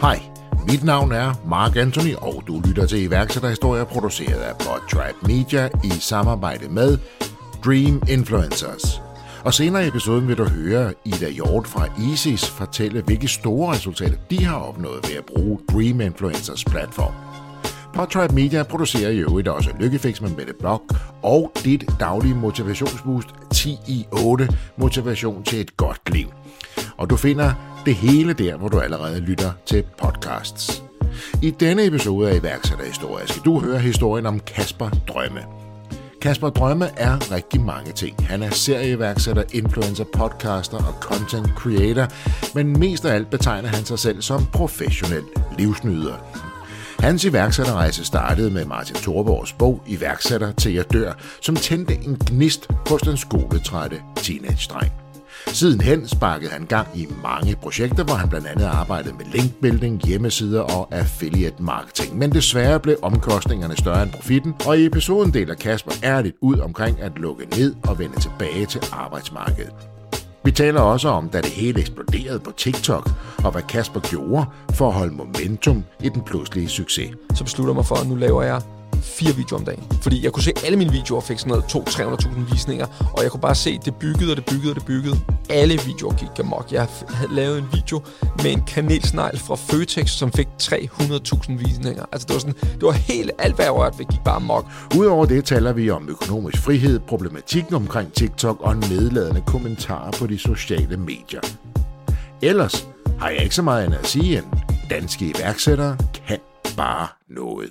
Hej, mit navn er Mark Anthony, og du lytter til iværksætterhistorier produceret af Podtribe Media i samarbejde med Dream Influencers. Og senere i episoden vil du høre Ida Hjort fra Isis fortælle, hvilke store resultater de har opnået ved at bruge Dream Influencers platform. Podtribe Media producerer i øvrigt også Lykkefix med Mette Blok og dit daglige motivationsboost 10 i 8 motivation til et godt liv. Og du finder det hele der, hvor du allerede lytter til podcasts. I denne episode af iværksætterhistorie skal du høre historien om Kasper Drømme. Kasper Drømme er rigtig mange ting. Han er serieværksætter, influencer, podcaster og content creator, men mest af alt betegner han sig selv som professionel livsnyder. Hans iværksætterrejse startede med Martin Thorborgs bog Iværksætter til jeg dør, som tændte en gnist hos den skoletrætte teenage-dreng. Sidenhen sparkede han gang i mange projekter, hvor han blandt andet arbejdede med linkbuilding, hjemmesider og affiliate marketing. Men desværre blev omkostningerne større end profitten, og i episoden deler Kasper ærligt ud omkring at lukke ned og vende tilbage til arbejdsmarkedet. Vi taler også om, da det hele eksploderede på TikTok, og hvad Kasper gjorde for at holde momentum i den pludselige succes. Så beslutter mig for, at nu laver jeg fire videoer om dagen. Fordi jeg kunne se, alle mine videoer fik sådan noget 200-300.000 visninger, og jeg kunne bare se, det byggede, og det byggede, og det byggede. Alle videoer gik amok. Jeg havde lavet en video med en kanelsnegl fra Føtex, som fik 300.000 visninger. Altså det var sådan, det var helt alt, hvad jeg rørte ved, gik bare amok. Udover det taler vi om økonomisk frihed, problematikken omkring TikTok og nedladende kommentarer på de sociale medier. Ellers har jeg ikke så meget andet at sige, end danske iværksættere kan bare noget.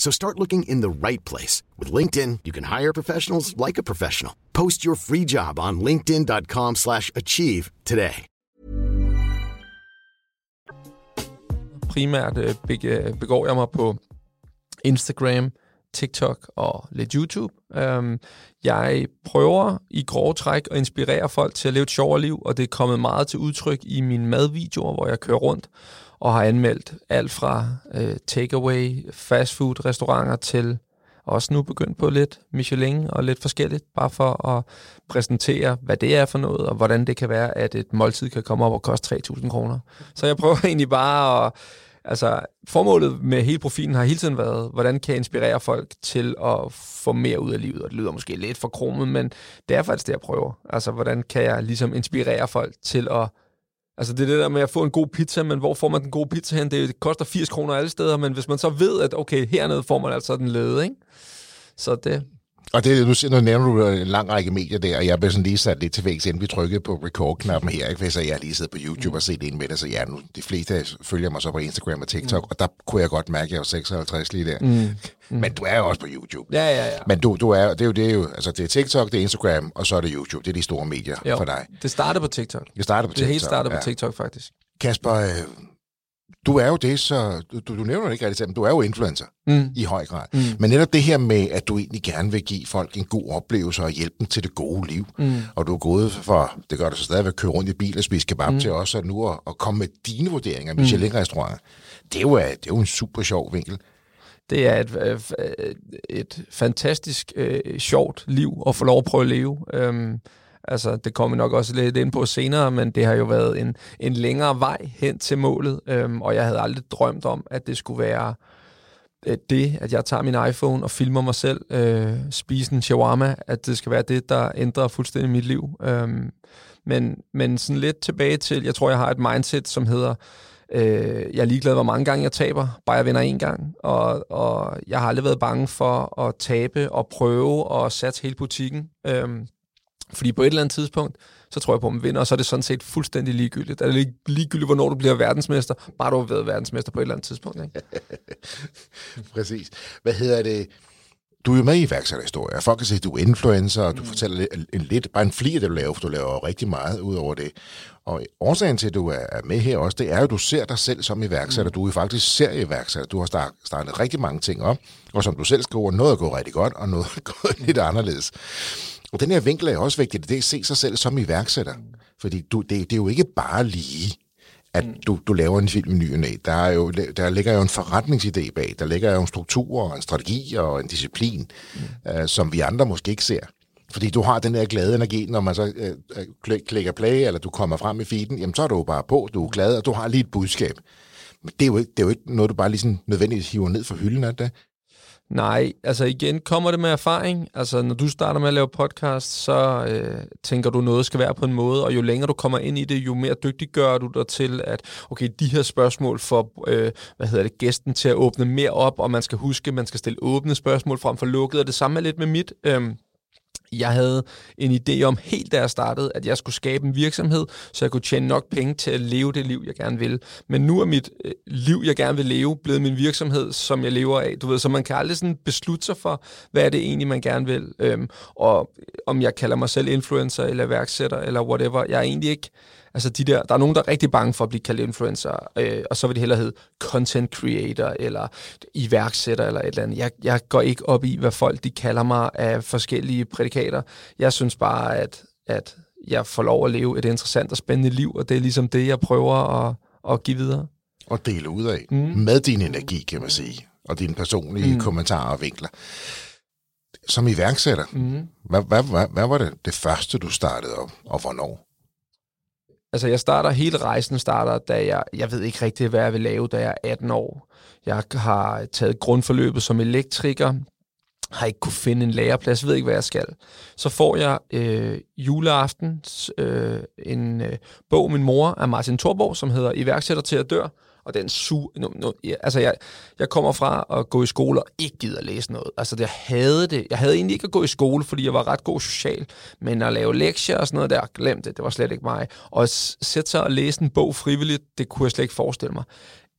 So start looking in the right place. With LinkedIn, you can hire professionals like a professional. Post your free job on linkedin.com slash achieve today. Primært øh, øh, begår jeg mig på Instagram, TikTok og lidt YouTube. Øhm, jeg prøver i grove træk at inspirere folk til at leve et sjovere liv, og det er kommet meget til udtryk i mine madvideoer, hvor jeg kører rundt og har anmeldt alt fra øh, takeaway, fastfood restauranter til også nu begyndt på lidt Michelin og lidt forskelligt, bare for at præsentere, hvad det er for noget, og hvordan det kan være, at et måltid kan komme op og koste 3.000 kroner. Så jeg prøver egentlig bare at Altså, formålet med hele profilen har hele tiden været, hvordan kan jeg inspirere folk til at få mere ud af livet? Og det lyder måske lidt for kromet, men det er faktisk det, jeg prøver. Altså, hvordan kan jeg ligesom inspirere folk til at... Altså, det er det der med at få en god pizza, men hvor får man den gode pizza hen? Det koster 80 kroner alle steder, men hvis man så ved, at okay, hernede får man altså den lede, ikke? Så det, og det, nu, nu nævner du en lang række medier der, og jeg blev sådan lige sat lidt til vægs, inden vi trykkede på record-knappen her, ikke? så jeg har lige siddet på YouTube og set en med det, så ja, nu, de fleste følger mig så på Instagram og TikTok, mm. og der kunne jeg godt mærke, at jeg var 56 lige der. Mm. Mm. Men du er jo også på YouTube. ja, ja, ja. Men du, du er, det er jo det, er jo, altså det er TikTok, det er Instagram, og så er det YouTube. Det er de store medier Jo, for dig. Det startede på TikTok. Jeg starter på Det TikTok. hele startede ja. på TikTok, faktisk. Kasper, øh, du er jo det, så du, du nævner det ikke rigtig, men du er jo influencer mm. i høj grad. Mm. Men netop det her med, at du egentlig gerne vil give folk en god oplevelse og hjælpe dem til det gode liv, mm. og du er gået for, det gør du så stadigvæk, at køre rundt i bil og spise kebab mm. til også at nu at, at komme med dine vurderinger af Michelin-restauranter. Det, er jo, øh, det er jo en super sjov vinkel. Det er et, øh, øh, et fantastisk øh, sjovt liv at få lov at prøve at leve. Øhm, altså, det kommer vi nok også lidt ind på senere, men det har jo været en, en længere vej hen til målet, øhm, og jeg havde aldrig drømt om, at det skulle være øh, det, at jeg tager min iPhone og filmer mig selv øh, spise en shawarma, at det skal være det, der ændrer fuldstændig mit liv. Øhm, men, men sådan lidt tilbage til, jeg tror, jeg har et mindset, som hedder, øh, jeg er ligeglad, hvor mange gange jeg taber, bare jeg vinder en gang. Og, og jeg har aldrig været bange for at tabe og prøve og satse hele butikken. Øhm, fordi på et eller andet tidspunkt, så tror jeg på, at man vinder, og så er det sådan set fuldstændig ligegyldigt. Det er lig- ligegyldigt, hvornår du bliver verdensmester, bare du har været verdensmester på et eller andet tidspunkt. Ikke? Præcis. Hvad hedder det? du er jo med i iværksætterhistorier. Folk kan se, at du er influencer, og du mm. fortæller en lidt, bare en fli af det, du laver, for du laver rigtig meget ud over det. Og årsagen til, at du er med her også, det er jo, at du ser dig selv som iværksætter. Mm. Du er faktisk ser iværksætter. Du har startet, startet rigtig mange ting op, og som du selv skriver, noget er gået rigtig godt, og noget er gået lidt anderledes. Og den her vinkel er også vigtig, det er at se sig selv som iværksætter. Fordi du, det, det er jo ikke bare lige at mm. du, du laver en film i ny Der, er jo, der ligger jo en forretningsidé bag. Der ligger jo en struktur og en strategi og en disciplin, mm. øh, som vi andre måske ikke ser. Fordi du har den der glade energi, når man så øh, øh klikker play, eller du kommer frem i feeden, jamen så er du jo bare på, du er glad, og du har lige et budskab. Men det er jo ikke, det er jo ikke noget, du bare lige sådan nødvendigvis hiver ned fra hylden af det. Nej, altså igen kommer det med erfaring. Altså når du starter med at lave podcast, så øh, tænker du noget skal være på en måde, og jo længere du kommer ind i det, jo mere dygtig gør du dig til, at okay, de her spørgsmål får øh, hvad hedder det, gæsten til at åbne mere op, og man skal huske, man skal stille åbne spørgsmål frem for lukkede, og det samme er lidt med mit. Øh, jeg havde en idé om helt da jeg startede, at jeg skulle skabe en virksomhed, så jeg kunne tjene nok penge til at leve det liv, jeg gerne vil. Men nu er mit øh, liv, jeg gerne vil leve, blevet min virksomhed, som jeg lever af. Du ved, så man kan aldrig sådan beslutte sig for, hvad er det egentlig, man gerne vil. Øhm, og om jeg kalder mig selv influencer eller værksætter eller whatever, jeg er egentlig ikke Altså de der, der er nogen, der er rigtig bange for at blive kaldt influencer, øh, og så vil det hellere hedde content creator, eller iværksætter, eller et eller andet. Jeg, jeg går ikke op i, hvad folk de kalder mig af forskellige prædikater. Jeg synes bare, at, at jeg får lov at leve et interessant og spændende liv, og det er ligesom det, jeg prøver at, at give videre. Og dele ud af. Mm. Med din energi, kan man sige, og dine personlige mm. kommentarer og vinkler. Som iværksætter, mm. hvad, hvad, hvad, hvad var det, det første, du startede op, og hvornår? Altså, jeg starter, hele rejsen starter, da jeg, jeg ved ikke rigtig, hvad jeg vil lave, da jeg er 18 år. Jeg har taget grundforløbet som elektriker, har ikke kunne finde en læreplads, ved ikke, hvad jeg skal. Så får jeg øh, juleaften øh, en øh, bog, min mor af Martin Thorborg, som hedder Iværksætter til at dør, og den su... No, no, ja, altså, jeg, jeg kommer fra at gå i skole og ikke gider at læse noget. Altså, jeg havde det. Jeg havde egentlig ikke at gå i skole, fordi jeg var ret god social, men at lave lektier og sådan noget der, glemte det. Det var slet ikke mig. Og at sætte sig og læse en bog frivilligt, det kunne jeg slet ikke forestille mig.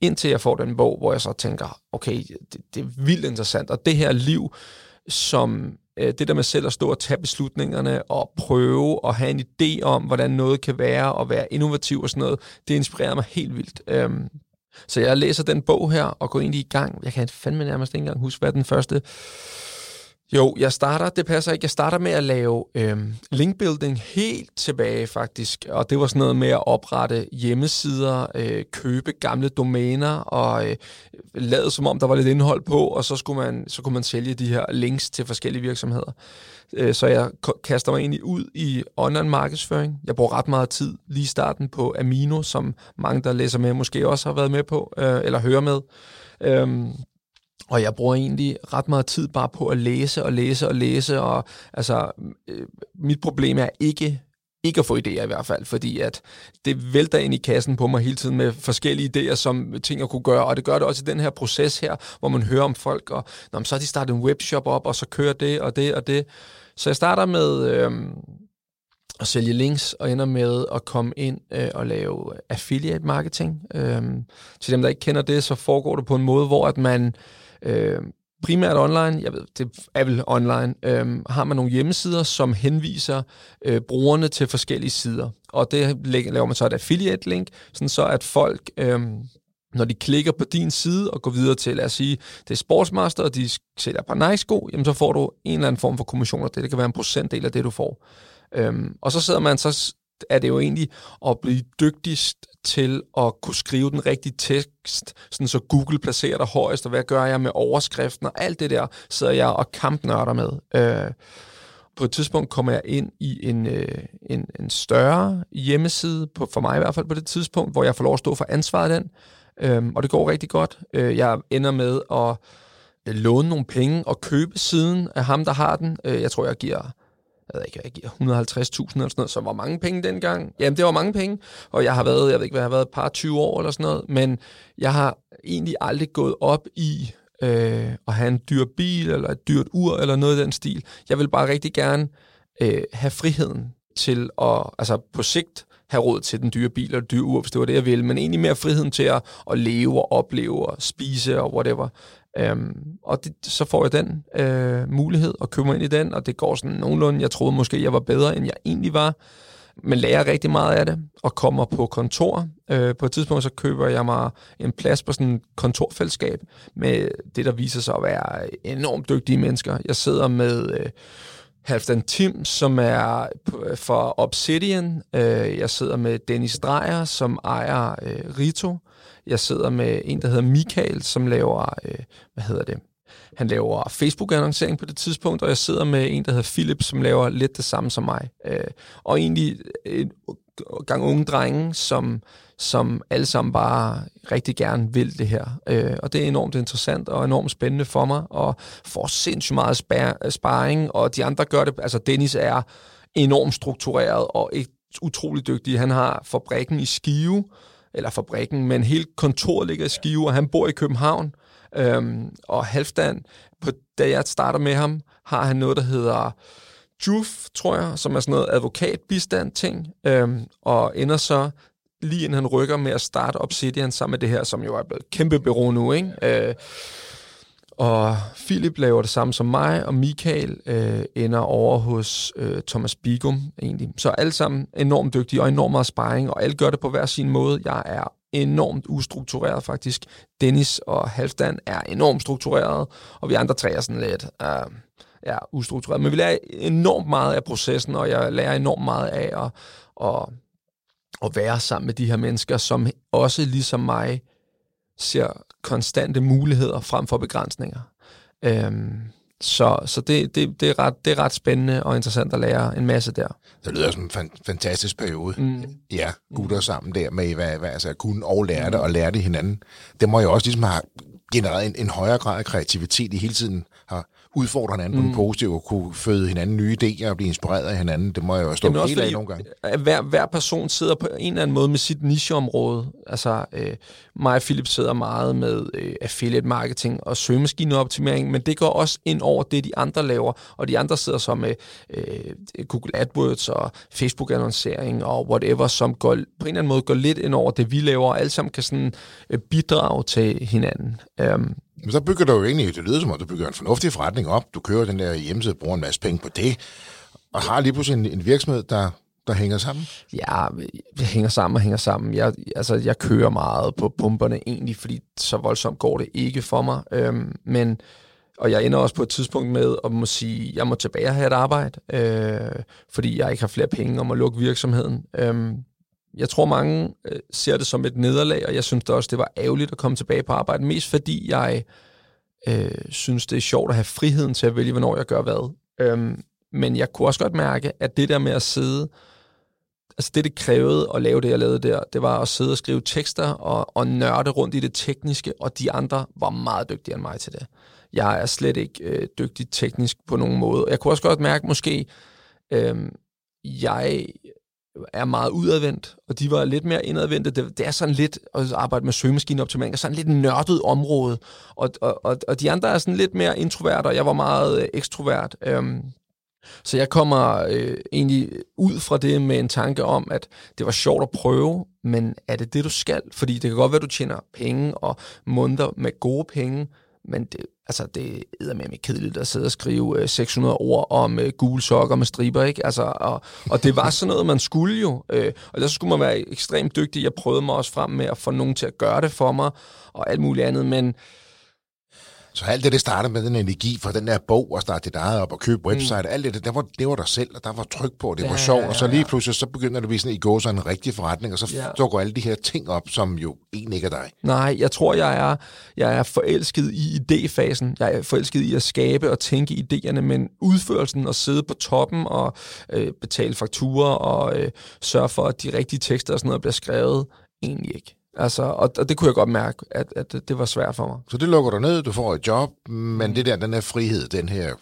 Indtil jeg får den bog, hvor jeg så tænker, okay, det, det er vildt interessant. Og det her liv, som øh, det der med selv at stå og tage beslutningerne og prøve at have en idé om, hvordan noget kan være og være innovativ og sådan noget, det inspirerer mig helt vildt. Øhm, så jeg læser den bog her og går egentlig i gang. Jeg kan fandme nærmest ikke engang huske, hvad den første... Jo, jeg starter, det passer ikke, jeg starter med at lave øh, linkbuilding helt tilbage faktisk, og det var sådan noget med at oprette hjemmesider, øh, købe gamle domæner og øh, lade som om, der var lidt indhold på, og så, skulle man, så kunne man sælge de her links til forskellige virksomheder. Øh, så jeg kaster mig egentlig ud i online markedsføring. Jeg bruger ret meget tid lige i starten på Amino, som mange, der læser med, måske også har været med på, øh, eller hører med. Øh, og jeg bruger egentlig ret meget tid bare på at læse og læse og læse, og altså, øh, mit problem er ikke ikke at få idéer i hvert fald, fordi at det vælter ind i kassen på mig hele tiden med forskellige idéer, som ting at kunne gøre, og det gør det også i den her proces her, hvor man hører om folk, og Nå, så har de startet en webshop op, og så kører det og det og det. Så jeg starter med øh, at sælge links, og ender med at komme ind øh, og lave affiliate marketing. Øh, til dem, der ikke kender det, så foregår det på en måde, hvor at man øh, Øhm, primært online, jeg ved, det er vel online, øh, har man nogle hjemmesider, som henviser øh, brugerne til forskellige sider. Og det laver man så et affiliate-link, sådan så at folk... Øh, når de klikker på din side og går videre til, lad os sige, det er Sportsmaster, og de sælger på Nike-sko, jamen så får du en eller anden form for kommission og det. Det kan være en procentdel af det, du får. Øhm, og så sidder man, så er det jo egentlig at blive dygtigst til at kunne skrive den rigtige tekst, sådan så Google placerer dig højest, og hvad gør jeg med overskriften, og alt det der sidder jeg og kampnørder med. Øh, på et tidspunkt kommer jeg ind i en, øh, en, en større hjemmeside, på, for mig i hvert fald på det tidspunkt, hvor jeg får lov at stå for ansvaret af den, øh, og det går rigtig godt. Øh, jeg ender med at øh, låne nogle penge og købe siden af ham, der har den. Øh, jeg tror, jeg giver jeg ved ikke, jeg giver 150.000 eller sådan noget, så var mange penge dengang. Jamen, det var mange penge, og jeg har været, jeg ved ikke, hvad jeg har været, et par 20 år eller sådan noget, men jeg har egentlig aldrig gået op i øh, at have en dyr bil, eller et dyrt ur, eller noget i den stil. Jeg vil bare rigtig gerne øh, have friheden til at, altså på sigt, have råd til den dyre bil eller dyre ur, hvis det var det, jeg ville, men egentlig mere friheden til at, at leve og opleve og spise og whatever. Øhm, og det, så får jeg den øh, mulighed og køber ind i den, og det går sådan nogenlunde. Jeg troede måske, jeg var bedre, end jeg egentlig var men lærer rigtig meget af det, og kommer på kontor. Øh, på et tidspunkt så køber jeg mig en plads på sådan et kontorfællesskab med det, der viser sig at være enormt dygtige mennesker. Jeg sidder med øh, Halfdan Tim, som er øh, for Obsidian. Øh, jeg sidder med Dennis Dreyer, som ejer øh, Rito. Jeg sidder med en, der hedder Michael, som laver, øh, hvad hedder det, han laver Facebook-annoncering på det tidspunkt, og jeg sidder med en, der hedder Philip, som laver lidt det samme som mig. Øh, og egentlig en gang unge drenge, som, som alle sammen bare rigtig gerne vil det her. Øh, og det er enormt interessant og enormt spændende for mig, og får sindssygt meget spar- sparring, og de andre gør det. Altså Dennis er enormt struktureret og et utrolig dygtig. Han har fabrikken i Skive, eller fabrikken, men hele kontoret ligger i Skive, og han bor i København. Øhm, og Halfdan, på, da jeg starter med ham, har han noget, der hedder JUF, tror jeg, som er sådan noget advokatbistand-ting, øhm, og ender så lige inden han rykker med at starte Obsidian sammen med det her, som jo er blevet kæmpe bureau nu, ikke? Øh, og Philip laver det samme som mig, og Michael øh, ender over hos øh, Thomas Bigum egentlig. Så alle sammen enormt dygtige og enormt meget sparring, og alle gør det på hver sin måde. Jeg er enormt ustruktureret faktisk. Dennis og Halfdan er enormt struktureret, og vi andre tre er sådan lidt øh, ja, ustruktureret. Men vi lærer enormt meget af processen, og jeg lærer enormt meget af at, at, at være sammen med de her mennesker, som også ligesom mig ser konstante muligheder frem for begrænsninger. Um, så, så det, det, det, er ret, det er ret spændende og interessant at lære en masse der. Det lyder som en fan, fantastisk periode. Mm. Ja, gutter sammen der med, hvad, hvad altså, kunne og lære det, mm. og lære det hinanden. Det må jo også ligesom have genereret en, en højere grad af kreativitet i hele tiden har udfordre hinanden mm. på den positive, og kunne føde hinanden nye idéer og blive inspireret af hinanden. Det må jeg jo stå Jamen helt af nogle gange. Hver, hver person sidder på en eller anden måde med sit nicheområde. Altså, øh, mig og Philip sidder meget med øh, affiliate marketing og søgemaskineoptimering, men det går også ind over det, de andre laver, og de andre sidder så med øh, Google AdWords og Facebook-annoncering og whatever, som går, på en eller anden måde går lidt ind over det, vi laver, og alle sammen kan sådan øh, bidrage til hinanden. Um, men så bygger du jo egentlig, det lyder som om, du bygger en fornuftig forretning op. Du kører den der hjemmeside, bruger en masse penge på det, og har lige pludselig en, en virksomhed, der, der hænger sammen? Ja, det hænger sammen og hænger sammen. Jeg, altså, jeg kører meget på pumperne egentlig, fordi så voldsomt går det ikke for mig. Øhm, men, og jeg ender også på et tidspunkt med at må sige, jeg må tilbage og have et arbejde, øh, fordi jeg ikke har flere penge om at lukke virksomheden. Øhm, jeg tror, mange øh, ser det som et nederlag, og jeg synes da også, det var ærgerligt at komme tilbage på arbejde, mest fordi jeg øh, synes, det er sjovt at have friheden til at vælge, hvornår jeg gør hvad. Øhm, men jeg kunne også godt mærke, at det der med at sidde, altså det, det krævede at lave det, jeg lavede der, det var at sidde og skrive tekster og, og nørde rundt i det tekniske, og de andre var meget dygtigere end mig til det. Jeg er slet ikke øh, dygtig teknisk på nogen måde. Jeg kunne også godt mærke, måske, øh, jeg er meget udadvendt, og de var lidt mere indadvendte. Det, det er sådan lidt at arbejde med søgemaskineoptimering, sådan lidt nørdet område, og, og, og, og de andre er sådan lidt mere introvert, og jeg var meget øh, ekstrovert. Øhm, så jeg kommer øh, egentlig ud fra det med en tanke om, at det var sjovt at prøve, men er det det, du skal? Fordi det kan godt være, at du tjener penge og måneder med gode penge, men det, altså, det er med kedeligt at sidde og skrive øh, 600 ord om uh, gule sokker med striber, ikke? Altså, og, og det var sådan noget, man skulle jo. Øh, og der skulle man være ekstremt dygtig. Jeg prøvede mig også frem med at få nogen til at gøre det for mig, og alt muligt andet, men så alt det, det startede med den energi fra den der bog, og starte dit eget op og købe website, mm. alt det, det var, det var der selv, og der var tryk på, og det ja, var sjovt, og så lige pludselig, så begynder det at blive sådan, i går så en rigtig forretning, og så ja. dukker alle de her ting op, som jo egentlig ikke er dig. Nej, jeg tror, jeg er, jeg er forelsket i idéfasen. Jeg er forelsket i at skabe og tænke idéerne, men udførelsen og sidde på toppen og øh, betale fakturer og øh, sørge for, at de rigtige tekster og sådan noget bliver skrevet, egentlig ikke. Altså, og, og det kunne jeg godt mærke, at, at det, det var svært for mig. Så det lukker du ned, du får et job, men mm. det der, den her frihed, den her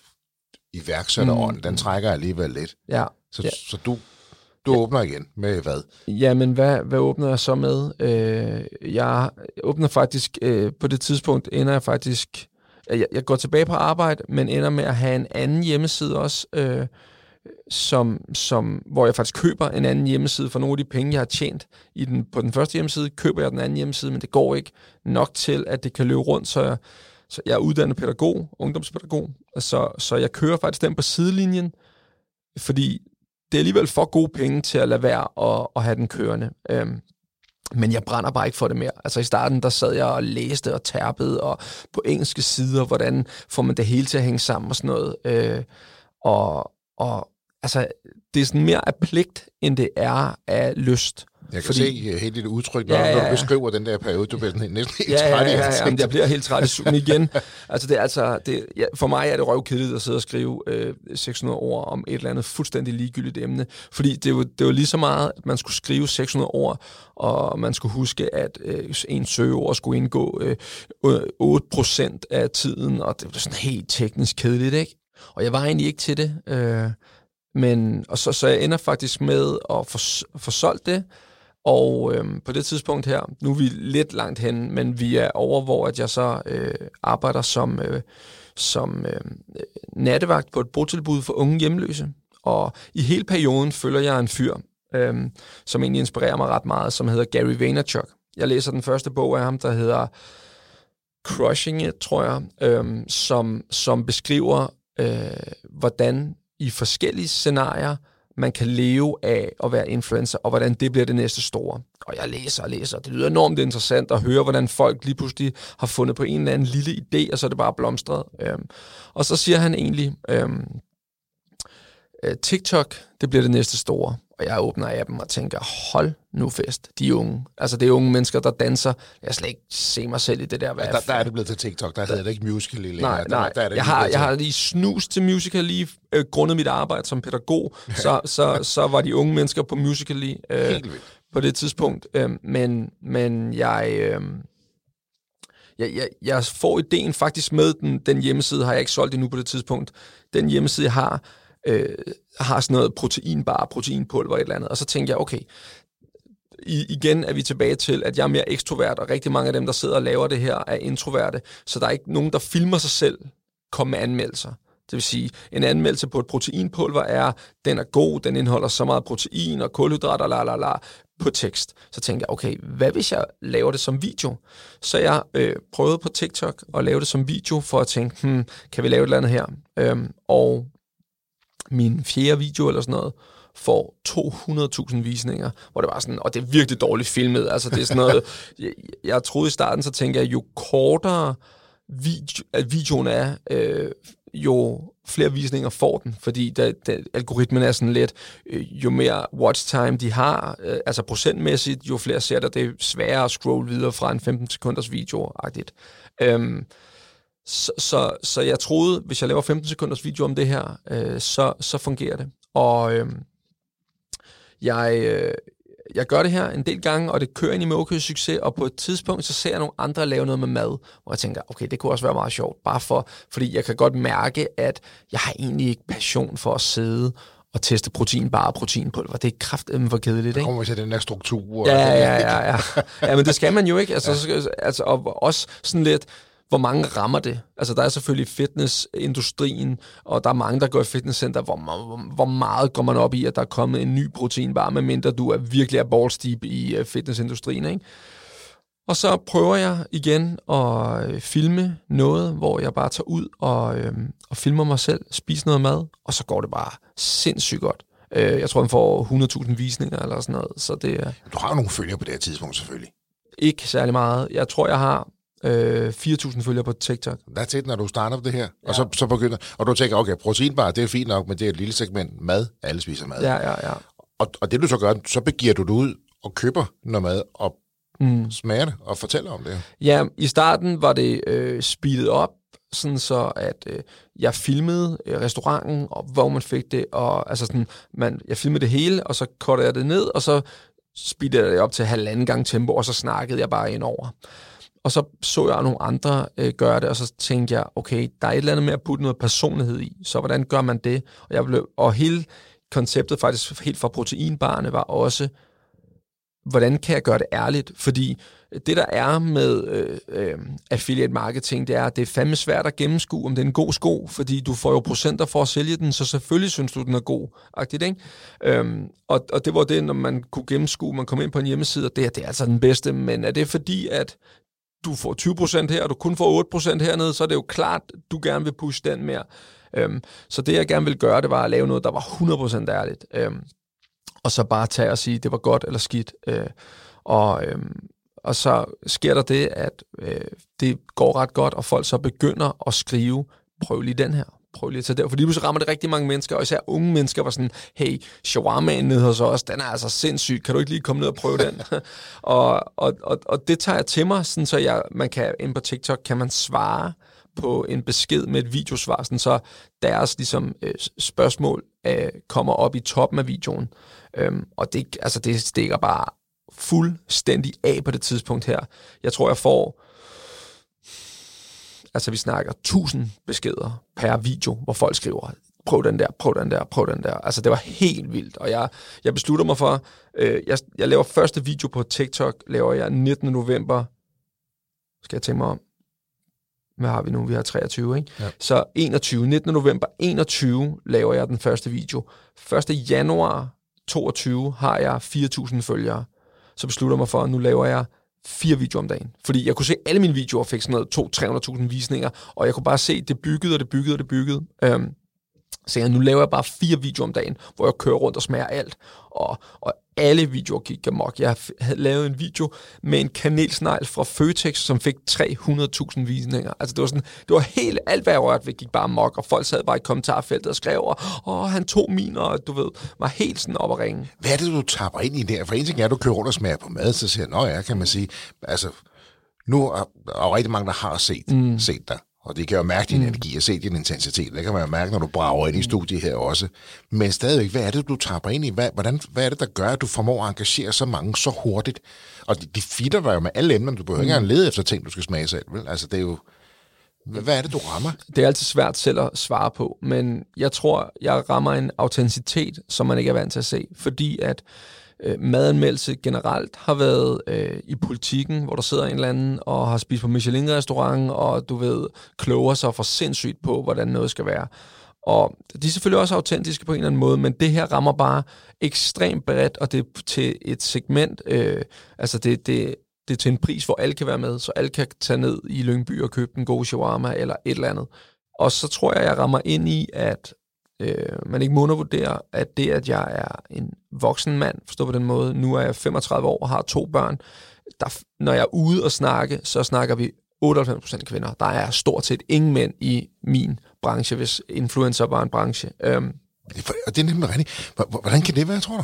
iværksætterånd, mm. den trækker alligevel lidt. Ja. Så, ja. så du, du ja. åbner igen med hvad? Jamen, hvad, hvad åbner jeg så med? Øh, jeg åbner faktisk, øh, på det tidspunkt ender jeg faktisk, jeg, jeg går tilbage på arbejde, men ender med at have en anden hjemmeside også, øh, som, som, hvor jeg faktisk køber en anden hjemmeside for nogle af de penge, jeg har tjent i den, på den første hjemmeside, køber jeg den anden hjemmeside, men det går ikke nok til, at det kan løbe rundt, så jeg, så jeg er uddannet pædagog, ungdomspædagog, så, så jeg kører faktisk den på sidelinjen, fordi det er alligevel for gode penge til at lade være at, at have den kørende. Øhm, men jeg brænder bare ikke for det mere. Altså i starten, der sad jeg og læste og tærpede, og på engelske sider, hvordan får man det hele til at hænge sammen og sådan noget. Øh, og, og altså, det er sådan mere af pligt, end det er af lyst. Jeg kan Fordi, se helt dit udtryk, når, ja, ja, ja. når du beskriver den der periode. Du bliver næsten helt ja, træt ja, ja, ja, ja, jeg bliver helt træt i sugen igen. altså, det er altså, det, ja, for mig er det røvkedeligt at sidde og skrive øh, 600 ord om et eller andet fuldstændig ligegyldigt emne. Fordi det var, det var lige så meget, at man skulle skrive 600 ord, og man skulle huske, at øh, en søgeord skulle indgå øh, 8% af tiden, og det var sådan helt teknisk kedeligt, ikke? Og jeg var egentlig ikke til det. Øh, men, og så, så jeg ender faktisk med at få, få solgt det, og øhm, på det tidspunkt her, nu er vi lidt langt hen, men vi er over, hvor at jeg så øh, arbejder som, øh, som øh, nattevagt på et botilbud for unge hjemløse. Og i hele perioden følger jeg en fyr, øh, som egentlig inspirerer mig ret meget, som hedder Gary Vaynerchuk. Jeg læser den første bog af ham, der hedder Crushing It, tror jeg, øh, som, som beskriver, øh, hvordan i forskellige scenarier man kan leve af at være influencer, og hvordan det bliver det næste store. Og jeg læser og læser, det lyder enormt interessant at høre, hvordan folk lige pludselig har fundet på en eller anden lille idé, og så er det bare blomstret. Øhm, og så siger han egentlig, øhm, øh, TikTok, det bliver det næste store. Og jeg åbner appen og tænker, hold nu fest, de unge. Altså det er unge mennesker, der danser. Jeg slet ikke se mig selv i det der. Hvad der, der er det blevet til TikTok, der, der hedder det ikke musical længere. Nej, nej. Der, der er det jeg, har, jeg har lige snus til musical lige øh, grundet mit arbejde som pædagog. så, så, så var de unge mennesker på musical lige øh, på det tidspunkt. Øh, men, men jeg... Øh, jeg, jeg, jeg får ideen faktisk med den, den hjemmeside, har jeg ikke solgt endnu på det tidspunkt. Den hjemmeside, jeg har, øh, har sådan noget proteinbar, proteinpulver et eller andet. Og så tænkte jeg, okay, i, igen er vi tilbage til, at jeg er mere ekstrovert, og rigtig mange af dem, der sidder og laver det her, er introverte. Så der er ikke nogen, der filmer sig selv, komme med anmeldelser. Det vil sige, en anmeldelse på et proteinpulver er, den er god, den indeholder så meget protein og kulhydrater, la la la, på tekst. Så tænkte jeg, okay, hvad hvis jeg laver det som video? Så jeg øh, prøvede på TikTok at lave det som video, for at tænke, hmm, kan vi lave et eller andet her? Øhm, og min fjerde video eller sådan noget, får 200.000 visninger, hvor det var sådan, og det er virkelig dårligt filmet, altså det er sådan noget, jeg, jeg troede i starten, så tænker jeg, jo kortere video, at videoen er, øh, jo flere visninger får den, fordi da, da, algoritmen er sådan lidt, øh, jo mere watch time de har, øh, altså procentmæssigt, jo flere ser der, det er sværere at scrolle videre fra en 15 sekunders video-agtigt. Øhm, så, så, så jeg troede, hvis jeg laver 15 sekunders video om det her, øh, så, så fungerer det. Og øh, jeg, øh, jeg gør det her en del gange, og det kører ind i med succes, og på et tidspunkt, så ser jeg nogle andre lave noget med mad, hvor jeg tænker, okay, det kunne også være meget sjovt, bare for, fordi jeg kan godt mærke, at jeg har egentlig ikke passion for at sidde og teste proteinbar og proteinpulver. Det er kraftigt for kedeligt, ikke? Det kommer til den der struktur. Ja, ja, ja, ja. ja, men det skal man jo ikke. Altså, ja. altså, og også sådan lidt, hvor mange rammer det? Altså, der er selvfølgelig fitnessindustrien, og der er mange, der går i fitnesscenter. Hvor, hvor, hvor meget går man op i, at der er kommet en ny proteinbar, medmindre du er virkelig er ballsteep i uh, fitnessindustrien, ikke? Og så prøver jeg igen at øh, filme noget, hvor jeg bare tager ud og, øhm, og filmer mig selv, spiser noget mad, og så går det bare sindssygt godt. Øh, jeg tror, den får 100.000 visninger eller sådan noget. Så det, er... du har jo nogle følgere på det her tidspunkt, selvfølgelig. Ikke særlig meget. Jeg tror, jeg har øh, 4.000 følgere på TikTok. That's it, når du starter det her. Ja. Og så, så begynder, og du tænker, okay, proteinbar, det er fint nok, men det er et lille segment mad. Alle spiser mad. Ja, ja, ja. Og, og det du så gør, så begiver du dig ud og køber noget mad og mm. smager det og fortæller om det. Ja, i starten var det øh, speedet op, sådan så at øh, jeg filmede øh, restauranten, og hvor man fik det, og altså sådan, man, jeg filmede det hele, og så kortede jeg det ned, og så speedede jeg det op til halvanden gang tempo, og så snakkede jeg bare ind over. Og så så jeg nogle andre øh, gøre det, og så tænkte jeg, okay, der er et eller andet med at putte noget personlighed i, så hvordan gør man det? Og, jeg blev, og hele konceptet faktisk helt fra proteinbarne var også, hvordan kan jeg gøre det ærligt? Fordi det, der er med øh, øh, affiliate marketing, det er, at det er fandme svært at gennemskue, om det er en god sko, fordi du får jo procenter for at sælge den, så selvfølgelig synes du, den er god. Agtigt, ikke? Øhm, og, og det var det, når man kunne gennemskue, man kom ind på en hjemmeside, og det, det er altså den bedste, men er det fordi, at du får 20% her, og du kun får 8% hernede, så er det jo klart, du gerne vil pushe den mere. Øhm, så det, jeg gerne vil gøre, det var at lave noget, der var 100% ærligt. Øhm, og så bare tage og sige, det var godt eller skidt. Øh, og, øhm, og så sker der det, at øh, det går ret godt, og folk så begynder at skrive, prøv lige den her, prøv lige at tage der. Fordi så rammer det rigtig mange mennesker, og især unge mennesker var sådan, hey, shawarmaen nede hos os, den er altså sindssyg, kan du ikke lige komme ned og prøve den? og, og, og, og det tager jeg til mig, sådan, så jeg, man kan, ind på TikTok kan man svare på en besked med et videosvar, sådan, så deres ligesom, øh, spørgsmål øh, kommer op i toppen af videoen. Øhm, og det, altså, det stikker bare fuldstændig af på det tidspunkt her. Jeg tror, jeg får altså vi snakker 1000 beskeder per video, hvor folk skriver, prøv den der, prøv den der, prøv den der. Altså det var helt vildt, og jeg, jeg beslutter mig for, øh, jeg, jeg laver første video på TikTok, laver jeg 19. november, skal jeg tænke mig om, hvad har vi nu? Vi har 23, ikke? Ja. Så 21, 19. november 21 laver jeg den første video. 1. januar 22 har jeg 4.000 følgere. Så beslutter jeg mig for, at nu laver jeg fire videoer om dagen. Fordi jeg kunne se, alle mine videoer fik sådan noget 200-300.000 visninger, og jeg kunne bare se, det byggede, og det byggede, og det byggede. Øhm, så jeg, nu laver jeg bare fire videoer om dagen, hvor jeg kører rundt og smager alt. Og, og alle videoer gik amok. Jeg havde lavet en video med en kanelsnegl fra Føtex, som fik 300.000 visninger. Altså det var sådan, det var helt alt, hvad jeg rørte ved, gik bare amok, og folk sad bare i kommentarfeltet og skrev, åh, han tog min, og du ved, var helt sådan op at ringe. Hvad er det, du tapper ind i der? For en ting er, at du kører rundt og smager på mad, så siger jeg, nå ja, kan man sige, altså, nu er der rigtig mange, der har set, mm. set dig. Og det kan jo mærke din mm. energi og se din intensitet. Det kan man jo mærke, når du brager ind i mm. studiet her også. Men stadigvæk, hvad er det, du tager ind i? Hvad, hvordan, hvad er det, der gør, at du formår at engagere så mange så hurtigt? Og de, de fitter dig jo med alle emner. Du behøver mm. ikke engang lede efter ting, du skal smage selv. Vel? Altså, det er jo... Hvad er det, du rammer? Det er altid svært selv at svare på, men jeg tror, jeg rammer en autenticitet, som man ikke er vant til at se, fordi at øh, madanmeldelse generelt har været øh, i politikken, hvor der sidder en eller anden og har spist på Michelin-restaurant, og du ved, kloger sig for sindssygt på, hvordan noget skal være. Og de er selvfølgelig også autentiske på en eller anden måde, men det her rammer bare ekstremt bredt, og det er til et segment, øh, altså det, det, det er til en pris, hvor alle kan være med, så alle kan tage ned i Lyngby og købe en god shawarma eller et eller andet. Og så tror jeg, jeg rammer ind i, at øh, man ikke må undervurdere, at det, at jeg er en voksen mand, forstå på den måde, nu er jeg 35 år og har to børn, der, når jeg er ude og snakke, så snakker vi 98% kvinder. Der er stort set ingen mænd i min branche, hvis influencer var en branche. Øhm, og det er nemlig rigtigt. Hvordan kan det være, tror du?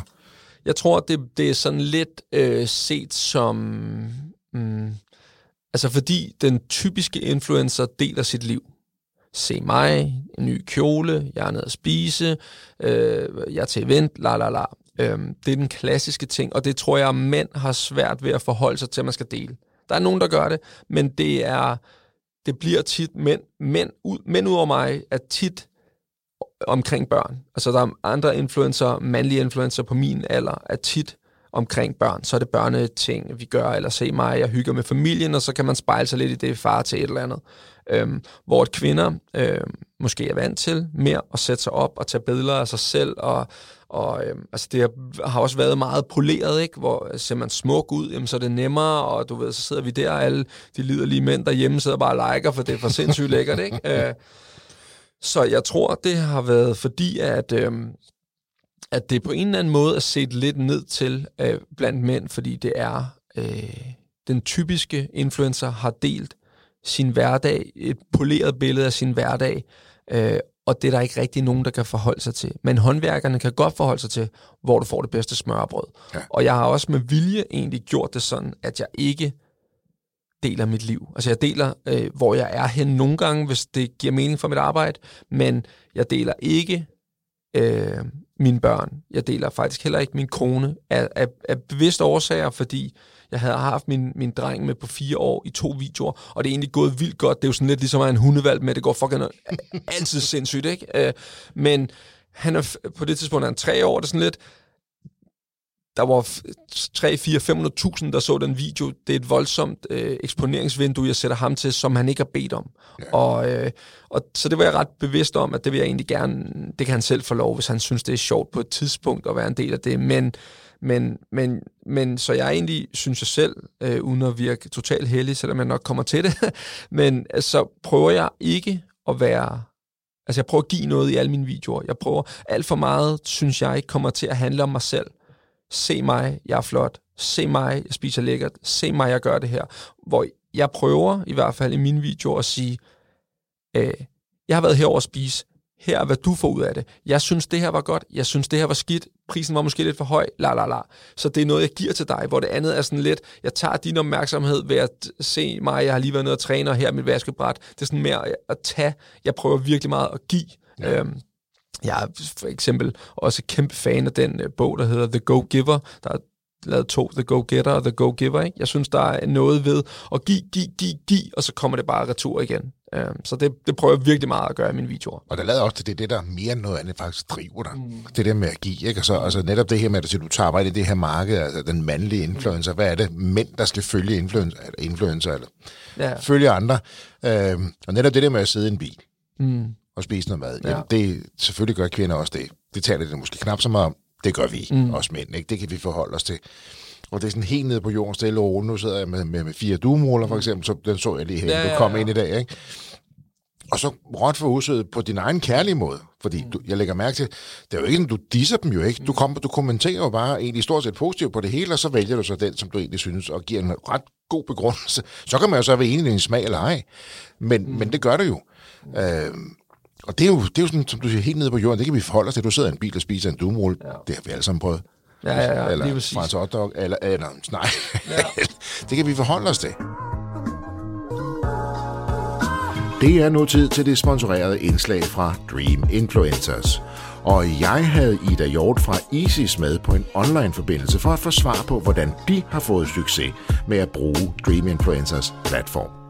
Jeg tror, det, det er sådan lidt øh, set som... Mm, altså fordi den typiske influencer deler sit liv se mig, en ny kjole, jeg er nede at spise, øh, jeg er til event, la la la. Øh, det er den klassiske ting, og det tror jeg, at mænd har svært ved at forholde sig til, at man skal dele. Der er nogen, der gør det, men det er det bliver tit mænd, mænd, ud, mænd ud over mig er tit omkring børn. Altså der er andre influencer, mandlige influencer på min alder, er tit omkring børn. Så er det børneting, vi gør, eller se mig, jeg hygger med familien, og så kan man spejle sig lidt i det far til et eller andet. Øhm, hvor et kvinder øhm, måske er vant til mere at sætte sig op og tage billeder af sig selv, og, og øhm, altså det har også været meget poleret, ikke? hvor ser man smuk ud, jamen, så er det nemmere, og du ved, så sidder vi der, og alle de liderlige mænd derhjemme sidder bare og liker, for det er for sindssygt lækkert. Ikke? Øh, så jeg tror, det har været fordi, at, øhm, at det på en eller anden måde er set lidt ned til øh, blandt mænd, fordi det er øh, den typiske influencer har delt sin hverdag, et poleret billede af sin hverdag, øh, og det er der ikke rigtig nogen, der kan forholde sig til. Men håndværkerne kan godt forholde sig til, hvor du får det bedste smørbrød. Ja. Og jeg har også med vilje egentlig gjort det sådan, at jeg ikke deler mit liv. Altså jeg deler, øh, hvor jeg er hen nogle gange, hvis det giver mening for mit arbejde, men jeg deler ikke øh, mine børn. Jeg deler faktisk heller ikke min kone af, af, af bevidste årsager, fordi jeg havde haft min, min dreng med på fire år i to videoer, og det er egentlig gået vildt godt. Det er jo sådan lidt ligesom at en hundevalg med, det går fucking altid sindssygt, ikke? Øh, men han er, på det tidspunkt er han tre år, det er sådan lidt, der var 3, 4, 500.000, der så den video. Det er et voldsomt øh, eksponeringsvindue, jeg sætter ham til, som han ikke har bedt om. Ja. Og, øh, og så det var jeg ret bevidst om, at det vil jeg egentlig gerne, det kan han selv få lov, hvis han synes, det er sjovt på et tidspunkt at være en del af det. Men men, men, men så jeg egentlig, synes jeg selv, øh, uden at virke totalt heldig, selvom jeg nok kommer til det, men så så prøver jeg ikke at være... Altså jeg prøver at give noget i alle mine videoer. Jeg prøver alt for meget, synes jeg, kommer til at handle om mig selv. Se mig, jeg er flot. Se mig, jeg spiser lækkert. Se mig, jeg gør det her. Hvor jeg prøver, i hvert fald i mine videoer, at sige, øh, jeg har været herover at spise her er, hvad du får ud af det. Jeg synes, det her var godt. Jeg synes, det her var skidt. Prisen var måske lidt for høj. La, la, la. Så det er noget, jeg giver til dig, hvor det andet er sådan lidt, jeg tager din opmærksomhed ved at se mig. Jeg har lige været nede og træne, og her mit vaskebræt. Det er sådan mere at tage. Jeg prøver virkelig meget at give. Ja. Øhm, jeg er for eksempel også kæmpe fan af den uh, bog, der hedder The Go Giver. Der er lavet to, The Go Getter og The Go Giver. Ikke? Jeg synes, der er noget ved at give, give, give, give, og så kommer det bare retur igen. Um, så det, det prøver jeg virkelig meget at gøre i mine videoer. Og der lader også til det, det der mere end noget andet faktisk driver dig. Mm. Det der med at give, ikke? Og så, altså netop det her med, at du tager arbejde i det her marked, altså den mandlige influencer, hvad er det? Mænd, der skal følge influencer, eller, influencer, eller ja. følge andre. Um, og netop det der med at sidde i en bil. Mm og spise noget mad. Ja. Jamen, det, selvfølgelig gør kvinder også det. Det taler det måske knap så meget om. Det gør vi, mm. også mænd. Ikke? Det kan vi forholde os til. Og det er sådan helt nede på jorden, stille og Nu sidder jeg med, med, med fire duemåler, for eksempel. Så den så jeg lige her, ja, du kom ind i dag. Ikke? Og så råt for usødet på din egen kærlige måde. Fordi du, jeg lægger mærke til, det er jo ikke, du disser dem jo ikke. Du, kom, du kommenterer jo bare egentlig stort set positivt på det hele, og så vælger du så den, som du egentlig synes, og giver en ret god begrundelse. Så kan man jo så være enig i din smag eller ej. Men, mm. men det gør det jo. Øh, og det er, jo, det er jo sådan, som du siger, helt nede på jorden. Det kan vi forholde os til. Du sidder i en bil og spiser en dumrulle. Ja. Det har vi alle sammen prøvet. Ja, ja, ja. Eller Frans Hotdog, eller, eller nej. Ja. det kan vi forholde os til. Det er nu tid til det sponsorerede indslag fra Dream Influencers. Og jeg havde Ida Hjort fra Isis med på en online-forbindelse for at få svar på, hvordan de har fået succes med at bruge Dream Influencers platform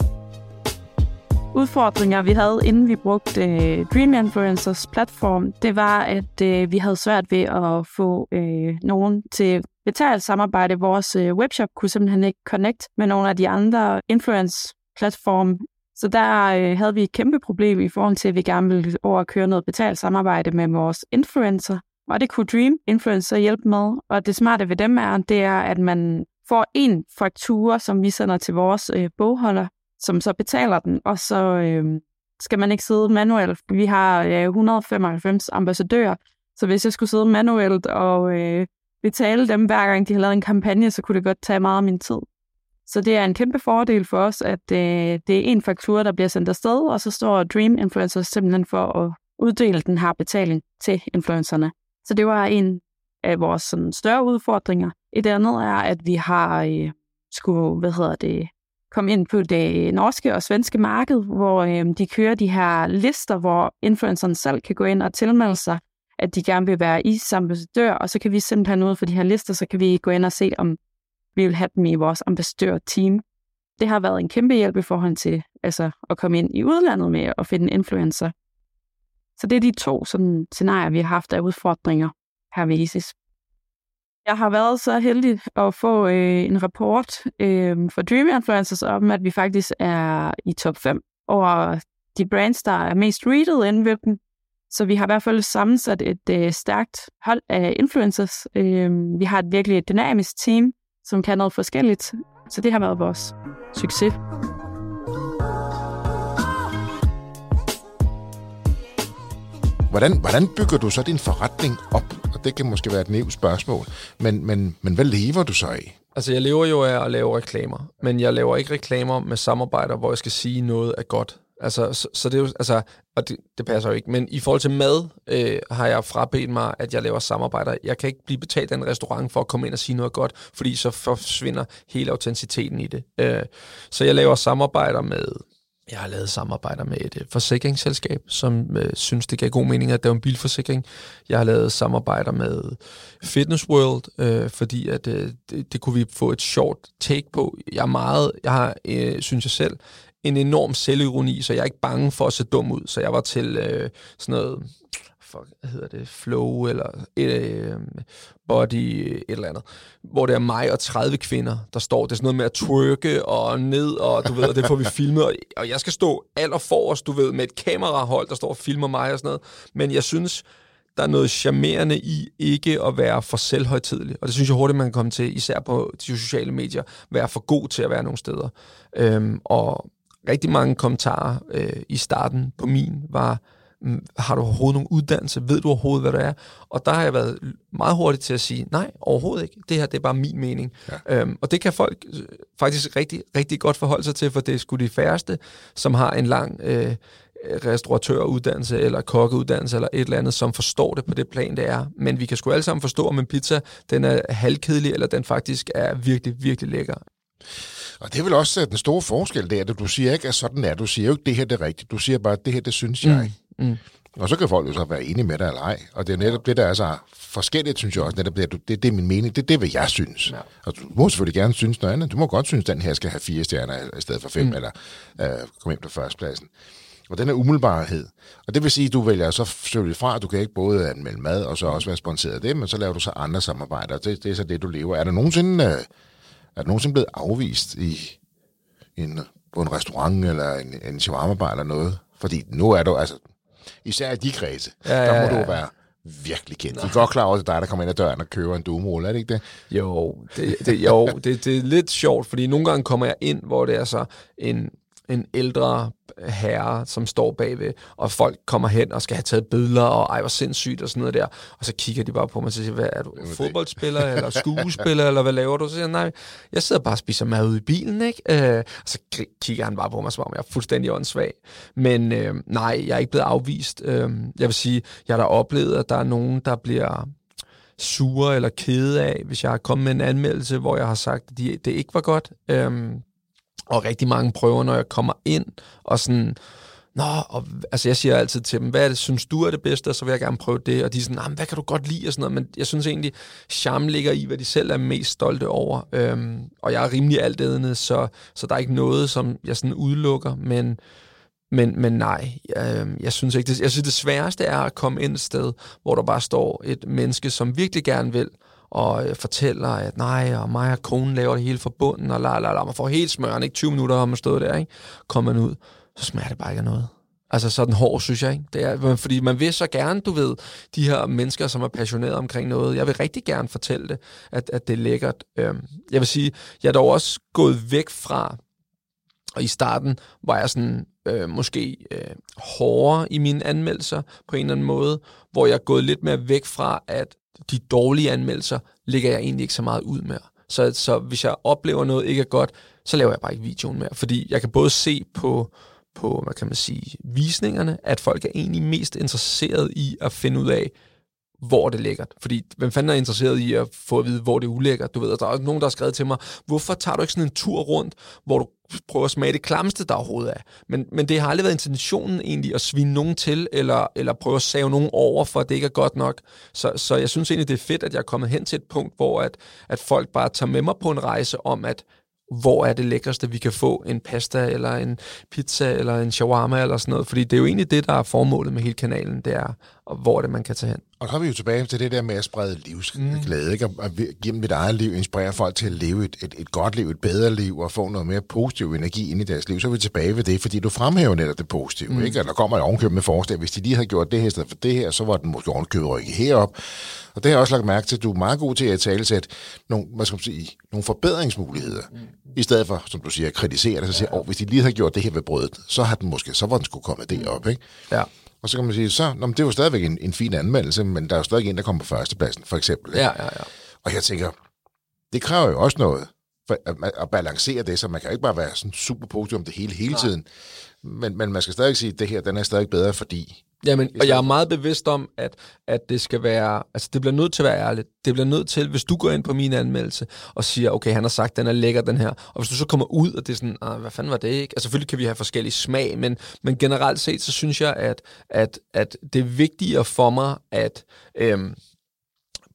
udfordringer, vi havde, inden vi brugte øh, Dream Influencers platform, det var, at øh, vi havde svært ved at få øh, nogen til betalt samarbejde. Vores øh, webshop kunne simpelthen ikke connect med nogle af de andre influence-platforme. Så der øh, havde vi et kæmpe problem i forhold til, at vi gerne ville over at køre noget betalt samarbejde med vores influencer. Og det kunne Dream Influencer hjælpe med. Og det smarte ved dem er, det er, at man får en faktura, som vi sender til vores øh, bogholder, som så betaler den, og så øh, skal man ikke sidde manuelt. Vi har øh, 195 ambassadører, så hvis jeg skulle sidde manuelt og øh, betale dem hver gang de har lavet en kampagne, så kunne det godt tage meget af min tid. Så det er en kæmpe fordel for os, at øh, det er en faktura, der bliver sendt afsted, og så står Dream Influencers simpelthen for at uddele den her betaling til influencerne. Så det var en af vores sådan, større udfordringer. Et andet er, at vi har øh, skulle, hvad hedder det, kom ind på det norske og svenske marked, hvor øh, de kører de her lister, hvor influenceren selv kan gå ind og tilmelde sig, at de gerne vil være i ambassadør, og så kan vi simpelthen ud for de her lister, så kan vi gå ind og se, om vi vil have dem i vores ambassadør-team. Det har været en kæmpe hjælp i forhold til altså, at komme ind i udlandet med at finde influencer. Så det er de to sådan, scenarier, vi har haft af udfordringer her ved ISIS. Jeg har været så heldig at få øh, en rapport øh, for Dream Influencers om, at vi faktisk er i top 5 over de brands, der er mest readet inden ved dem. Så vi har i hvert fald sammensat et øh, stærkt hold af influencers. Øh, vi har et virkelig dynamisk team, som kan noget forskelligt. Så det har været vores succes. Hvordan, hvordan bygger du så din forretning op? Og det kan måske være et nævnt spørgsmål. Men, men, men hvad lever du så af? Altså, jeg lever jo af at lave reklamer. Men jeg laver ikke reklamer med samarbejder, hvor jeg skal sige noget er godt. Altså, så, så det er jo, altså, og det, det passer jo ikke. Men i forhold til mad, øh, har jeg frabedt mig, at jeg laver samarbejder. Jeg kan ikke blive betalt af en restaurant for at komme ind og sige noget godt, fordi så forsvinder hele autenticiteten i det. Øh, så jeg laver samarbejder med jeg har lavet samarbejder med et øh, forsikringsselskab, som øh, synes, det gav god mening, at det var en bilforsikring. Jeg har lavet samarbejder med Fitness World, øh, fordi at øh, det, det kunne vi få et short take på. Jeg er meget, jeg har, øh, synes jeg selv, en enorm selvironi, så jeg er ikke bange for at se dum ud. Så jeg var til øh, sådan noget fuck, hvad hedder det, flow, eller et, øh, body, et eller andet, hvor det er mig og 30 kvinder, der står, det er sådan noget med at twerke og ned, og du ved, og det får vi filmet, og, og jeg skal stå aller forrest, du ved, med et kamerahold, der står og filmer mig og sådan noget, men jeg synes, der er noget charmerende i ikke at være for selvhøjtidlig. Og det synes jeg hurtigt, man kan komme til, især på de sociale medier, være for god til at være nogle steder. Øhm, og rigtig mange kommentarer øh, i starten på min var, har du overhovedet nogen uddannelse? Ved du overhovedet, hvad det er? Og der har jeg været meget hurtig til at sige, nej, overhovedet ikke. Det her, det er bare min mening. Ja. Øhm, og det kan folk øh, faktisk rigtig, rigtig godt forholde sig til, for det er sgu de færreste, som har en lang øh, restauratøruddannelse eller kokkeuddannelse eller et eller andet, som forstår det på det plan, det er. Men vi kan sgu alle sammen forstå, om en pizza den er halvkedelig, eller den faktisk er virkelig, virkelig lækker. Og det er vel også den store forskel, det er, at du siger ikke, at sådan er. Du siger jo ikke, det her det er rigtigt. Du siger bare, at det her, det synes jeg. Mm. Mm. Og så kan folk jo så være enige med dig eller ej. Og det er netop det, der er så forskelligt, synes jeg også. Netop det, det, det er min mening. Det er det, hvad jeg synes. Ja. Og du må selvfølgelig gerne synes noget andet. Du må godt synes, at den her skal have fire stjerner i stedet for fem, mm. eller uh, komme hjem på førstepladsen. Og den er umiddelbarhed. Og det vil sige, at du vælger så selvfølgelig fra, at du kan ikke både anmelde mad, og så også være sponsoreret af det, men så laver du så andre samarbejder. Det, det er så det, du lever. Er der nogensinde, uh, er der nogensinde blevet afvist i en, på en restaurant, eller en, en shawarma eller noget? Fordi nu er du, altså, især i de kredse, ja, ja, ja. der må du være virkelig kendt. De er godt klar over, at dig, der kommer ind ad døren og køber en dumol, er det ikke det? Jo, det, det, jo det, det er lidt sjovt, fordi nogle gange kommer jeg ind, hvor det er så en, en ældre herre, som står bagved, og folk kommer hen og skal have taget billeder, og ej, hvor sindssygt, og sådan noget der. Og så kigger de bare på mig og siger, hvad er du, fodboldspiller, eller skuespiller, eller hvad laver du? Så siger jeg, nej, jeg sidder bare og spiser mad ude i bilen, ikke? Øh, og så kigger han bare på mig, som om jeg er fuldstændig åndssvag. Men øh, nej, jeg er ikke blevet afvist. Øh, jeg vil sige, jeg har da oplevet, at der er nogen, der bliver sure eller kede af, hvis jeg har kommet med en anmeldelse, hvor jeg har sagt, at det ikke var godt. Øh, og rigtig mange prøver, når jeg kommer ind, og sådan, Nå, og, altså jeg siger altid til dem, hvad er det, synes du er det bedste, og så vil jeg gerne prøve det, og de er sådan, hvad kan du godt lide, og sådan noget, men jeg synes egentlig, charme ligger i, hvad de selv er mest stolte over, øhm, og jeg er rimelig altædende, så, så der er ikke noget, som jeg sådan udelukker, men, men, men nej, jeg, jeg synes ikke, det, jeg synes det sværeste er at komme ind et sted, hvor der bare står et menneske, som virkelig gerne vil, og øh, fortæller, at nej, og mig og konen laver det hele for bunden, og la, la, la, man får helt smøren, ikke 20 minutter, har man stået der, ikke? Kommer man ud, så smager det bare ikke af noget. Altså sådan hård, synes jeg. Ikke? Det er, fordi man vil så gerne, du ved, de her mennesker, som er passionerede omkring noget. Jeg vil rigtig gerne fortælle det, at, at det er lækkert. Øhm, jeg vil sige, jeg er dog også gået væk fra, og i starten var jeg sådan øh, måske øh, hårdere i mine anmeldelser på en eller anden måde, hvor jeg er gået lidt mere væk fra, at de dårlige anmeldelser ligger jeg egentlig ikke så meget ud med. Så, så hvis jeg oplever noget ikke er godt, så laver jeg bare ikke videoen mere. Fordi jeg kan både se på, på hvad kan man sige, visningerne, at folk er egentlig mest interesseret i at finde ud af, hvor det er lækkert. Fordi hvem fanden er interesseret i at få at vide, hvor det er ulækkert? Du ved, der er nogen, der har skrevet til mig, hvorfor tager du ikke sådan en tur rundt, hvor du prøver at smage det klamste, der overhovedet er? Men, men det har aldrig været intentionen egentlig at svine nogen til, eller, eller prøve at save nogen over, for at det ikke er godt nok. Så, så jeg synes egentlig, det er fedt, at jeg er kommet hen til et punkt, hvor at, at folk bare tager med mig på en rejse om, at hvor er det lækreste, vi kan få en pasta, eller en pizza, eller en shawarma, eller sådan noget. Fordi det er jo egentlig det, der er formålet med hele kanalen, det er, hvor det man kan tage hen. Og så er vi jo tilbage til det der med at sprede livsglæde, mm. ikke? Og gennem mit eget liv inspirere folk til at leve et, et, et godt liv, et bedre liv, og få noget mere positiv energi ind i deres liv. Så er vi tilbage ved det, fordi du fremhæver netop det positive, mm. ikke? Og der kommer et ovenkøb med forslag. Hvis de lige havde gjort det her i stedet for det her, så var den måske ovenkøbet rykket herop. Og det har jeg også lagt mærke til, at du er meget god til at tale til nogle, hvad skal man sige, nogle forbedringsmuligheder. Mm. I stedet for, som du siger, at kritisere det, så siger, ja. oh, hvis de lige havde gjort det her ved brødet, så har den måske, så var den skulle komme det op, ikke? Ja. Og så kan man sige, så, nå, det er jo stadigvæk en, en fin anmeldelse, men der er jo stadig en, der kommer på førstepladsen, for eksempel. Ikke? Ja, ja, ja. Og jeg tænker, det kræver jo også noget, for at, at balancere det, så man kan jo ikke bare være sådan super positiv om det hele, hele Nej. tiden. Men, men man skal stadig sige, at det her, den er stadig bedre, fordi Jamen, og jeg er meget bevidst om, at, at det skal være, altså det bliver nødt til at være ærligt. Det bliver nødt til, hvis du går ind på min anmeldelse og siger, okay, han har sagt, den er lækker, den her. Og hvis du så kommer ud, og det er sådan, ah, hvad fanden var det ikke? Altså selvfølgelig kan vi have forskellige smag, men, men generelt set, så synes jeg, at, at, at det er vigtigere for mig, at øhm,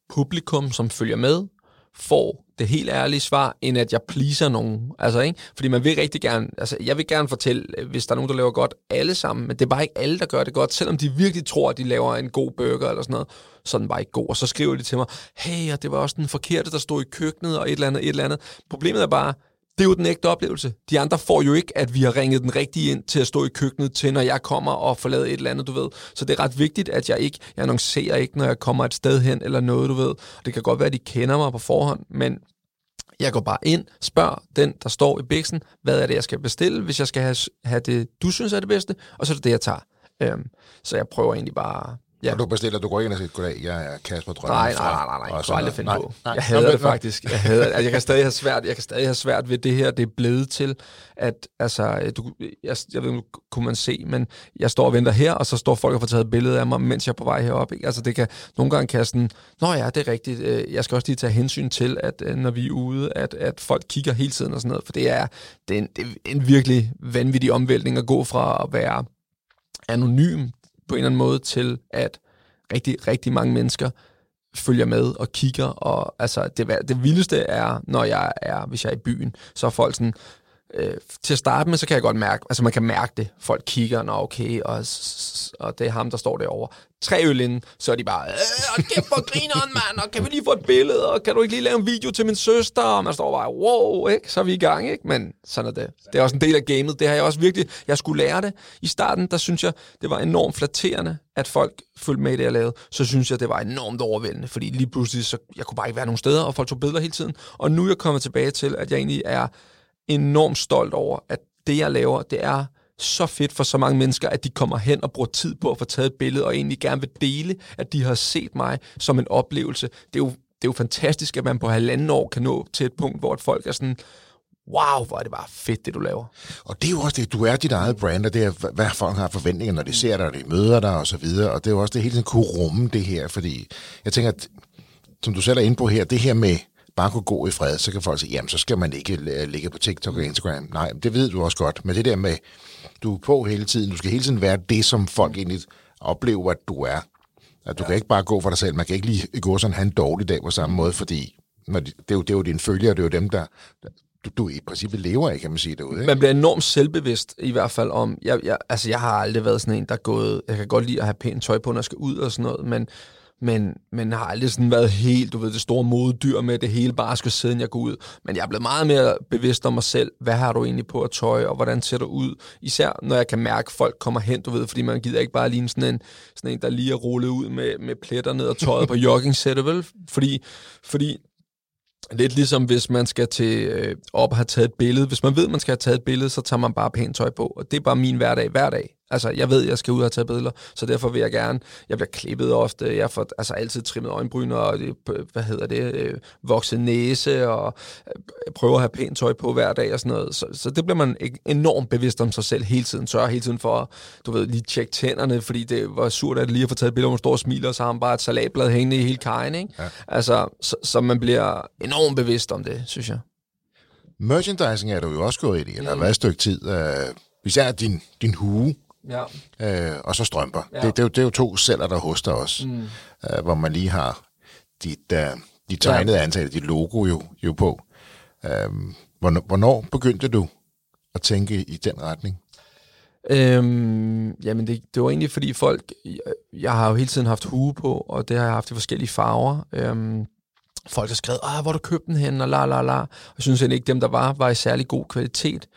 publikum, som følger med, får det helt ærlige svar, end at jeg pleaser nogen. Altså, ikke? Fordi man vil rigtig gerne, altså jeg vil gerne fortælle, øh, hvis der er nogen, der laver godt alle sammen, men det er bare ikke alle, der gør det godt, selvom de virkelig tror, at de laver en god burger eller sådan noget, så den bare ikke god. Og så skriver de til mig, hey, og det var også den forkerte, der stod i køkkenet, og et eller andet, et eller andet. Problemet er bare, det er jo den ægte oplevelse. De andre får jo ikke, at vi har ringet den rigtige ind til at stå i køkkenet til, når jeg kommer og forlader et eller andet, du ved. Så det er ret vigtigt, at jeg ikke, jeg annoncerer ikke, når jeg kommer et sted hen eller noget, du ved. Det kan godt være, at de kender mig på forhånd, men jeg går bare ind, spørger den, der står i biksen, hvad er det, jeg skal bestille, hvis jeg skal have, have det, du synes er det bedste, og så er det det, jeg tager. Øhm, så jeg prøver egentlig bare Ja. Og du bestiller, du går ind og siger, goddag, jeg er Kasper Drømme. Nej, nej, nej, nej, nej. Jeg kan aldrig finde på. Nej, jeg hader det faktisk. Jeg, hader, altså, jeg, kan stadig have svært, jeg kan stadig have svært ved det her, det er blevet til, at altså, du, jeg, jeg ved ikke, kunne man se, men jeg står og venter her, og så står folk og får taget billede af mig, mens jeg er på vej herop. Ikke? Altså, det kan nogle gange kan sådan, nå ja, det er rigtigt, øh, jeg skal også lige tage hensyn til, at øh, når vi er ude, at, at folk kigger hele tiden og sådan noget, for det er, det er, en, det er en virkelig vanvittig omvæltning at gå fra at være anonym på en eller anden måde til at rigtig, rigtig mange mennesker følger med og kigger, og altså, det, det vildeste er, når jeg er, hvis jeg er i byen, så er folk sådan, øh, til at starte med, så kan jeg godt mærke, altså man kan mærke det, folk kigger, nå okay, og, og det er ham, der står derovre tre øl inden, så er de bare, øh, kæft for grineren, mand, og kan vi lige få et billede, og kan du ikke lige lave en video til min søster? Og man står bare, wow, ikke? så er vi i gang, ikke? Men sådan er det. Det er også en del af gamet. Det har jeg også virkelig, jeg skulle lære det. I starten, der synes jeg, det var enormt flatterende, at folk fulgte med i det, jeg lavede. Så synes jeg, det var enormt overvældende, fordi lige pludselig, så jeg kunne bare ikke være nogen steder, og folk tog billeder hele tiden. Og nu er jeg kommet tilbage til, at jeg egentlig er enormt stolt over, at det, jeg laver, det er så fedt for så mange mennesker, at de kommer hen og bruger tid på at få taget et billede, og egentlig gerne vil dele, at de har set mig som en oplevelse. Det er jo, det er jo fantastisk, at man på halvanden år kan nå til et punkt, hvor folk er sådan, wow, hvor er det bare fedt, det du laver. Og det er jo også det, du er dit eget brand, og det er, hvad folk har forventninger, når de ser dig, når de møder dig, og så videre. Og det er jo også det hele tiden kunne rumme det her, fordi jeg tænker, at, som du selv er inde på her, det her med bare kunne gå i fred, så kan folk sige, jamen så skal man ikke ligge på TikTok og Instagram. Nej, det ved du også godt. Men det der med, du er på hele tiden. Du skal hele tiden være det, som folk egentlig oplever, at du er. At du ja. kan ikke bare gå for dig selv. Man kan ikke lige gå sådan have en dårlig dag på samme måde, fordi når de, det, er jo, det er jo dine følgere, det er jo dem, der, du, du i princippet lever af, kan man sige derude. Ikke? Man bliver enormt selvbevidst i hvert fald om, jeg, jeg, altså jeg har aldrig været sådan en, der er gået, jeg kan godt lide at have pænt tøj på, når jeg skal ud og sådan noget, men men, men har aldrig sådan været helt, du ved, det store moddyr med det hele bare skal siden jeg går ud. Men jeg er blevet meget mere bevidst om mig selv. Hvad har du egentlig på at tøj, og hvordan ser du ud? Især når jeg kan mærke, at folk kommer hen, du ved, fordi man gider ikke bare lige sådan en, sådan en der lige er rullet ud med, med pletter ned og tøjet på jogging vel? Fordi, fordi Lidt ligesom hvis man skal til øh, op og have taget et billede. Hvis man ved, man skal have taget et billede, så tager man bare pænt tøj på. Og det er bare min hverdag hver dag. Altså, jeg ved, jeg skal ud og tage billeder, så derfor vil jeg gerne, jeg bliver klippet ofte, jeg får altså altid trimmet øjenbryn og, hvad hedder det, øh, vokset næse, og øh, prøver at have pænt tøj på hver dag og sådan noget. Så, så det bliver man enormt bevidst om sig selv hele tiden. Sørger hele tiden for, du ved, lige tjekke tænderne, fordi det var surt, at lige at få taget billeder, hvor man står og smiler, og så har man bare et salatblad hængende i hele kajen, ikke? Ja. Altså, så, så man bliver enormt bevidst om det, synes jeg. Merchandising er du jo også gået ind i, eller mm. hvad et stykke tid. Uh, især din, din hue, Ja. Øh, og så strømper. Ja. Det, det, er jo, det er jo to celler, der hoster os, mm. øh, hvor man lige har dit, uh, de tegnede ja. antal, dit logo jo, jo på. Øh, hvornår, hvornår begyndte du at tænke i den retning? Øhm, jamen, det, det var egentlig fordi folk... Jeg, jeg har jo hele tiden haft hue på, og det har jeg haft i forskellige farver. Øhm, folk har skrevet, ah, hvor du købte den hen, og la la la. Og jeg synes egentlig ikke, dem der var, var i særlig god kvalitet.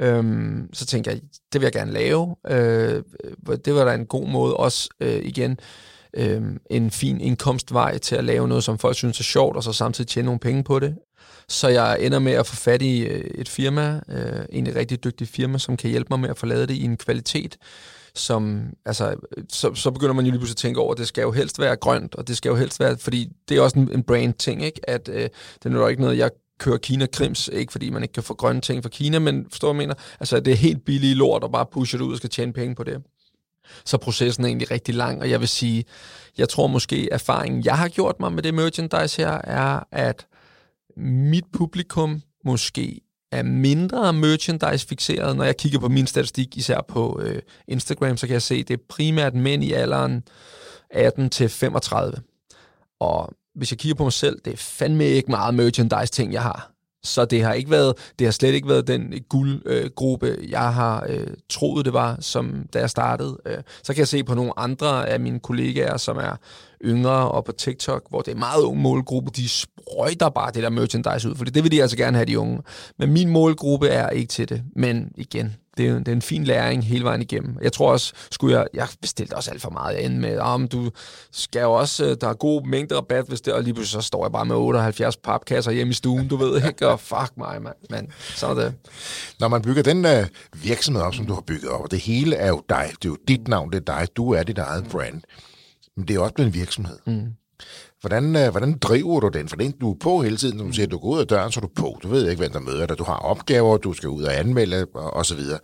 Øhm, så tænkte jeg, det vil jeg gerne lave. Øh, øh det var da en god måde også øh, igen øh, en fin indkomstvej til at lave noget, som folk synes er sjovt, og så samtidig tjene nogle penge på det. Så jeg ender med at få fat i øh, et firma, øh, en rigtig dygtig firma, som kan hjælpe mig med at få lavet det i en kvalitet, som, altså, så, så begynder man jo lige pludselig at tænke over, at det skal jo helst være grønt, og det skal jo helst være, fordi det er også en, en brand-ting, ikke? at øh, det er jo ikke noget, jeg kører Kina-krims, ikke fordi man ikke kan få grønne ting fra Kina, men forstår du, mener? Altså, det er helt billige lort, og bare pusher det ud og skal tjene penge på det. Så processen er egentlig rigtig lang, og jeg vil sige, jeg tror måske, erfaringen, jeg har gjort mig med det merchandise her, er, at mit publikum måske er mindre merchandise-fixeret. Når jeg kigger på min statistik, især på øh, Instagram, så kan jeg se, at det er primært mænd i alderen 18-35. Og hvis jeg kigger på mig selv, det er fandme ikke meget merchandise-ting, jeg har. Så det har ikke været, det har slet ikke været den øh, guldgruppe, øh, jeg har øh, troet, det var, som da jeg startede. Øh, så kan jeg se på nogle andre af mine kollegaer, som er yngre og på TikTok, hvor det er meget ung målgruppe, de sprøjter bare det der merchandise ud, for det vil de altså gerne have, de unge. Men min målgruppe er ikke til det. Men igen, det er, det er en fin læring hele vejen igennem. Jeg tror også, skulle jeg, jeg bestilte også alt for meget, jeg med, om du skal jo også, øh, der er god mængde rabat, hvis det, og lige pludselig så står jeg bare med 78 papkasser hjemme i stuen, du ved ikke, og fuck mig, mand. Men så er det. Når man bygger den uh, virksomhed op, som du har bygget op, og det hele er jo dig, det er jo dit navn, det er dig, du er dit eget brand, men det er også blevet en virksomhed. Mm. Hvordan, øh, hvordan driver du den? For den, du er på hele tiden, som du siger, du går ud af døren, så er du på. Du ved ikke, hvem der møder dig. Du har opgaver, du skal ud og anmelde, og, og så videre.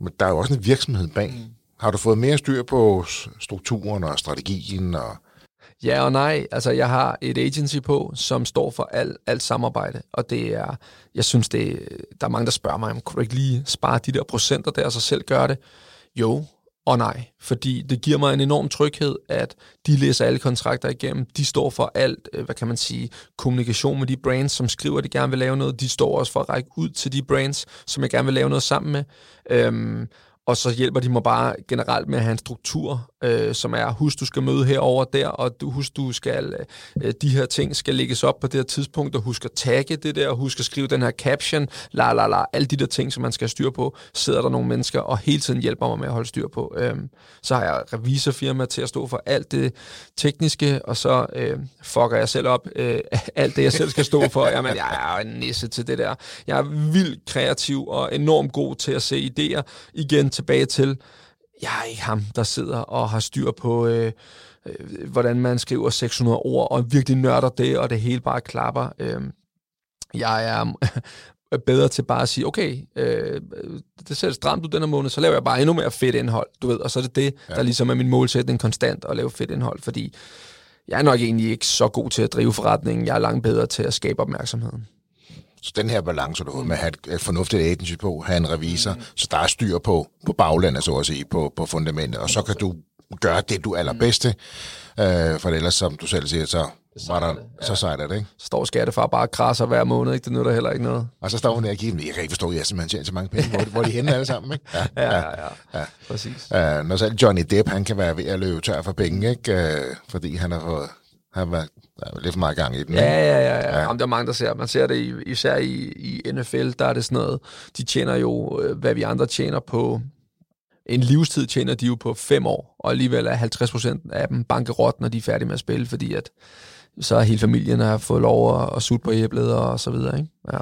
Men der er jo også en virksomhed bag. Mm. Har du fået mere styr på strukturen og strategien? Og... Ja og nej. Altså, jeg har et agency på, som står for alt, alt samarbejde, og det er, jeg synes, det, der er mange, der spørger mig, om kunne du ikke lige spare de der procenter der, og så selv gøre det? Jo, og nej, fordi det giver mig en enorm tryghed, at de læser alle kontrakter igennem. De står for alt, øh, hvad kan man sige, kommunikation med de brands, som skriver, at de gerne vil lave noget. De står også for at række ud til de brands, som jeg gerne vil lave noget sammen med. Øhm, og så hjælper de mig bare generelt med at have en struktur, øh, som er, husk, du skal møde herover der, og du, husk, du skal, øh, de her ting skal lægges op på det her tidspunkt, og husk at tagge det der, og husk at skrive den her caption, la la la, alle de der ting, som man skal have styr på, sidder der nogle mennesker, og hele tiden hjælper mig med at holde styr på. Øh, så har jeg revisorfirma til at stå for alt det tekniske, og så øh, fucker jeg selv op øh, alt det, jeg selv skal stå for. Jamen, jeg er en nisse til det der. Jeg er vildt kreativ og enormt god til at se idéer. Igen tilbage til, jeg er ikke ham, der sidder og har styr på, øh, øh, hvordan man skriver 600 ord, og virkelig nørder det, og det hele bare klapper. Øh, jeg er bedre til bare at sige, okay, øh, det ser stramt ud denne måned, så laver jeg bare endnu mere fedt indhold, du ved, og så er det det, ja. der ligesom er min målsætning konstant at lave fedt indhold, fordi jeg er nok egentlig ikke så god til at drive forretningen, jeg er langt bedre til at skabe opmærksomheden. Så den her balance, du har med at have et fornuftigt agency på, have en revisor, mm. så der er styr på, på baglandet, så at sige, på, på fundamentet, og så kan du gøre det, du er allerbedste, øh, for ellers, som du selv siger, så var der, ja. så sejler det, ikke? Så står skattefar bare og krasser hver måned, ikke? Det nytter heller ikke noget. Og så står hun der og giver dem, jeg kan ikke forstå, at jeg simpelthen tjener så mange penge, hvor, hvor de henne alle sammen, ikke? Ja, ja, ja. ja. ja. Præcis. Uh, når selv Johnny Depp, han kan være ved at løbe tør for penge, ikke? Uh, fordi han har fået han var, der er lidt for meget gang i den. Ja, ja, ja. ja. ja. Jamen, der er mange, der ser. Man ser det især i, i NFL, der er det sådan noget. De tjener jo, øh, hvad vi andre tjener på en livstid tjener de jo på fem år, og alligevel er 50 procent af dem bankerot, når de er færdige med at spille, fordi at så er hele familien har fået lov at, at sutte på æblet og så videre. Ikke? Ja.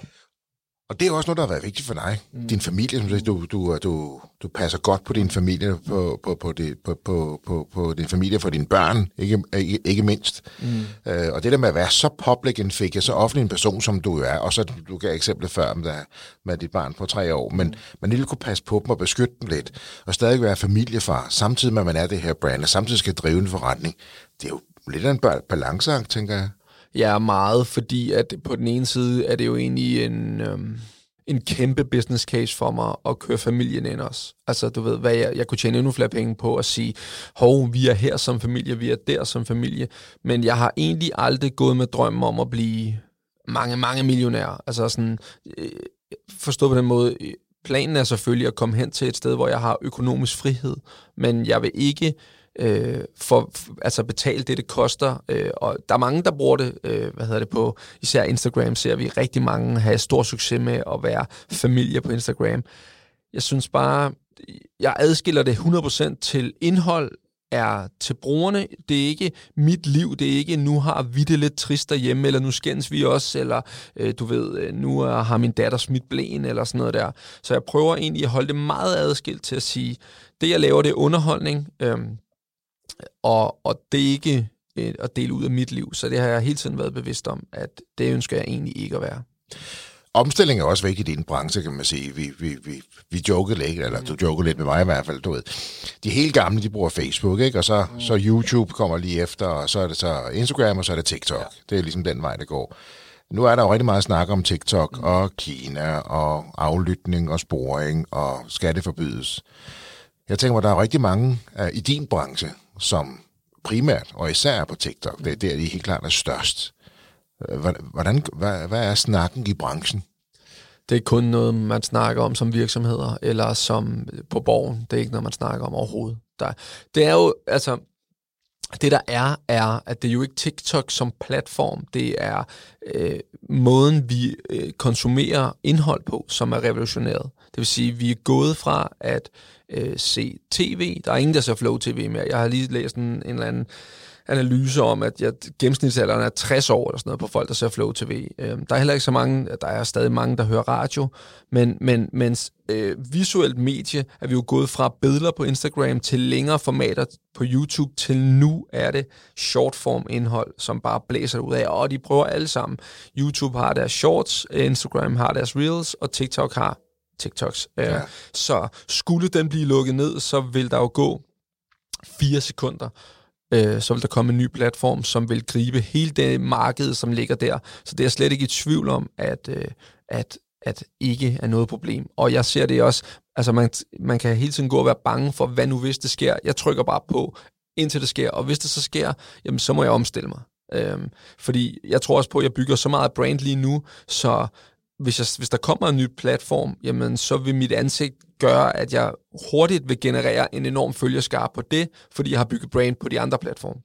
Og det er også noget, der har været vigtigt for dig. Mm. Din familie, som du, du, du, du passer godt på din familie, på, på, på, det, på, på, på, på din familie, for dine børn, ikke, ikke, ikke mindst. Mm. Øh, og det der med at være så public en figure, så offentlig en person, som du er, og så du gav eksemplet før med, med dit barn på tre år, men mm. man lige kunne passe på dem og beskytte dem lidt, og stadig være familiefar, samtidig med, at man er det her brand, og samtidig skal drive en forretning. Det er jo lidt af en balanceakt, tænker jeg. Ja, meget, fordi at på den ene side er det jo egentlig en, øhm, en kæmpe business case for mig at køre familien ind også. Altså, du ved, hvad jeg, jeg kunne tjene endnu flere penge på at sige, hov, vi er her som familie, vi er der som familie, men jeg har egentlig aldrig gået med drømmen om at blive mange, mange millionærer. Altså sådan, øh, forstå på den måde, øh, planen er selvfølgelig at komme hen til et sted, hvor jeg har økonomisk frihed, men jeg vil ikke øh, Øh, for altså betale det, det koster. Øh, og der er mange, der bruger det, øh, hvad hedder det på, især Instagram ser vi rigtig mange have stor succes med at være familie på Instagram. Jeg synes bare, jeg adskiller det 100% til indhold, er til brugerne. Det er ikke mit liv. Det er ikke, nu har vi det lidt trist derhjemme, eller nu skændes vi også, eller øh, du ved, øh, nu nu har min datter smidt blæen, eller sådan noget der. Så jeg prøver egentlig at holde det meget adskilt til at sige, det jeg laver, det er underholdning. Øhm, og, og det er ikke øh, at dele ud af mit liv, så det har jeg hele tiden været bevidst om, at det ønsker jeg egentlig ikke at være. Omstilling er også vigtigt i din branche, kan man sige. Vi, vi, vi, vi jokede lidt, eller du jokede lidt med mig i hvert fald, du ved. De helt gamle, de bruger Facebook, ikke? Og så, mm. så YouTube kommer lige efter, og så er det så Instagram, og så er det TikTok. Ja. Det er ligesom den vej, det går. Nu er der jo rigtig meget snak om TikTok mm. og Kina og aflytning og sporing og skatteforbydes. Jeg tænker mig, der er rigtig mange uh, i din branche, som primært og især på TikTok, det er der, de helt klart er størst. Øh, hvordan, hvad, hvad er snakken i branchen? Det er kun noget, man snakker om som virksomheder, eller som på borgen. Det er ikke noget, man snakker om overhovedet. Der, det er jo, altså, det der er, er, at det er jo ikke TikTok som platform, det er øh, måden, vi øh, konsumerer indhold på, som er revolutioneret. Det vil sige, at vi er gået fra at øh, se tv, der er ingen, der ser Flow TV mere. Jeg har lige læst en, en eller anden analyse om, at jeg, gennemsnitsalderen er 60 år eller sådan noget på folk, der ser Flow TV. Øh, der er heller ikke så mange, der er stadig mange, der hører radio, men, men mens øh, visuelt medie er vi jo gået fra billeder på Instagram til længere formater på YouTube, til nu er det shortform indhold, som bare blæser ud af, og de prøver alle sammen. YouTube har deres shorts, Instagram har deres reels, og TikTok har TikToks. Øh, ja. Så skulle den blive lukket ned, så vil der jo gå fire sekunder, øh, så vil der komme en ny platform, som vil gribe hele det marked, som ligger der. Så det er slet ikke i tvivl om, at, øh, at, at ikke er noget problem. Og jeg ser det også, altså man, man kan hele tiden gå og være bange for, hvad nu hvis det sker. Jeg trykker bare på, indtil det sker. Og hvis det så sker, jamen så må jeg omstille mig. Øhm, fordi jeg tror også på, at jeg bygger så meget brand lige nu, så hvis, jeg, hvis der kommer en ny platform, jamen så vil mit ansigt gøre, at jeg hurtigt vil generere en enorm følgerskar på det, fordi jeg har bygget brand på de andre platforme.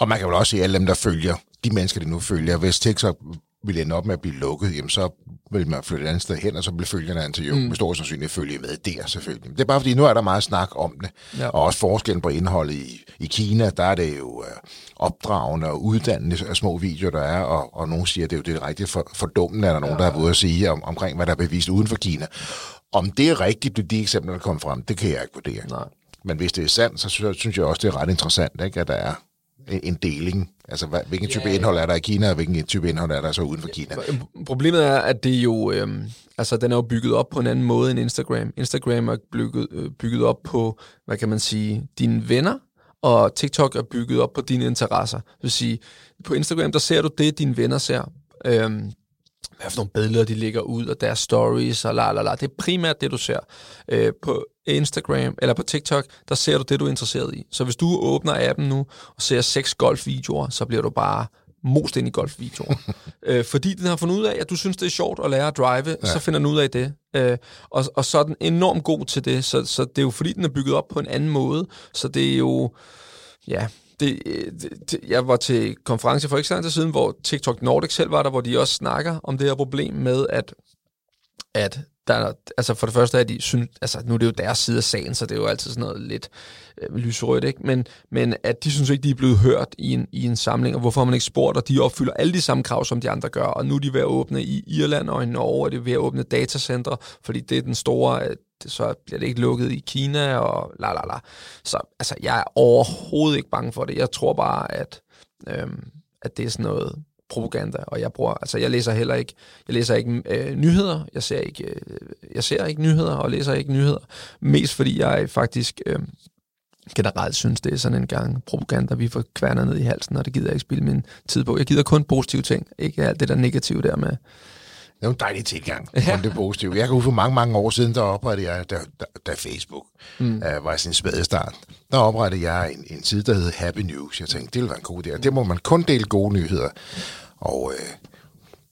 Og man kan vel også se alle dem, der følger, de mennesker, de nu følger, hvis TikTok vil ende op med at blive lukket, jamen så vil man flytte et andet sted hen, og så bliver følgerne til jo mm. med stor sandsynlighed følge med der selvfølgelig. Det er bare fordi, nu er der meget snak om det, ja. og også forskellen på indholdet i, i Kina, der er det jo uh, opdragende og uddannende af små videoer, der er, og, og nogen siger, at det er jo det rigtig for, fordummende, er der nogen, ja. der er ude at sige om, omkring, hvad der er bevist uden for Kina. Om det er rigtigt, det de eksempler, der kommer frem, det kan jeg ikke vurdere. Nej. Men hvis det er sandt, så synes jeg også, det er ret interessant, ikke, at der er en deling. Altså, hvad, hvilken type yeah. indhold er der i Kina, og hvilken type indhold er der så uden for Kina? Problemet er, at det jo, øhm, altså, den er jo bygget op på en anden måde end Instagram. Instagram er bygget, øh, bygget op på, hvad kan man sige, dine venner, og TikTok er bygget op på dine interesser. Det vil sige, på Instagram, der ser du det, dine venner ser. Øhm, hvad for nogle billeder, de lægger ud, og deres stories, og la la la. Det er primært det, du ser. Øh, på Instagram eller på TikTok, der ser du det, du er interesseret i. Så hvis du åbner appen nu og ser seks golfvideoer, så bliver du bare most ind i golfvideoer. øh, fordi den har fundet ud af, at du synes, det er sjovt at lære at drive, ja. så finder den ud af det. Øh, og, og så er den enormt god til det, så, så det er jo fordi, den er bygget op på en anden måde. Så det er jo, ja, det, det, jeg var til konference for ikke så lang tid siden, hvor TikTok Nordic selv var der, hvor de også snakker om det her problem med, at, at der, altså for det første er de, synes, altså nu er det jo deres side af sagen, så det er jo altid sådan noget lidt øh, lyserødt, ikke? Men, men at de synes ikke, de er blevet hørt i en, i en samling, og hvorfor har man ikke spurgt, og de opfylder alle de samme krav, som de andre gør, og nu er de ved at åbne i Irland og i Norge, og det er ved at åbne datacenter, fordi det er den store, øh, så bliver det ikke lukket i Kina, og la la la. Så altså, jeg er overhovedet ikke bange for det. Jeg tror bare, at, øhm, at det er sådan noget propaganda, og jeg bruger, altså jeg læser heller ikke, jeg læser ikke øh, nyheder, jeg ser ikke, øh, jeg ser ikke nyheder og læser ikke nyheder, mest fordi jeg faktisk øh, generelt synes, det er sådan en gang propaganda, vi får kværnet ned i halsen, og det gider jeg ikke spille min tid på. Jeg gider kun positive ting, ikke alt det der negative der med, det er en dejlig tilgang, ja. det positive. Jeg kan huske for mange, mange år siden, der oprettede jeg, da, da, da Facebook mm. uh, var sin spæde start, der oprettede jeg en, en side, der hed Happy News. Jeg tænkte, det ville være en god idé. Det må man kun dele gode nyheder. Og øh,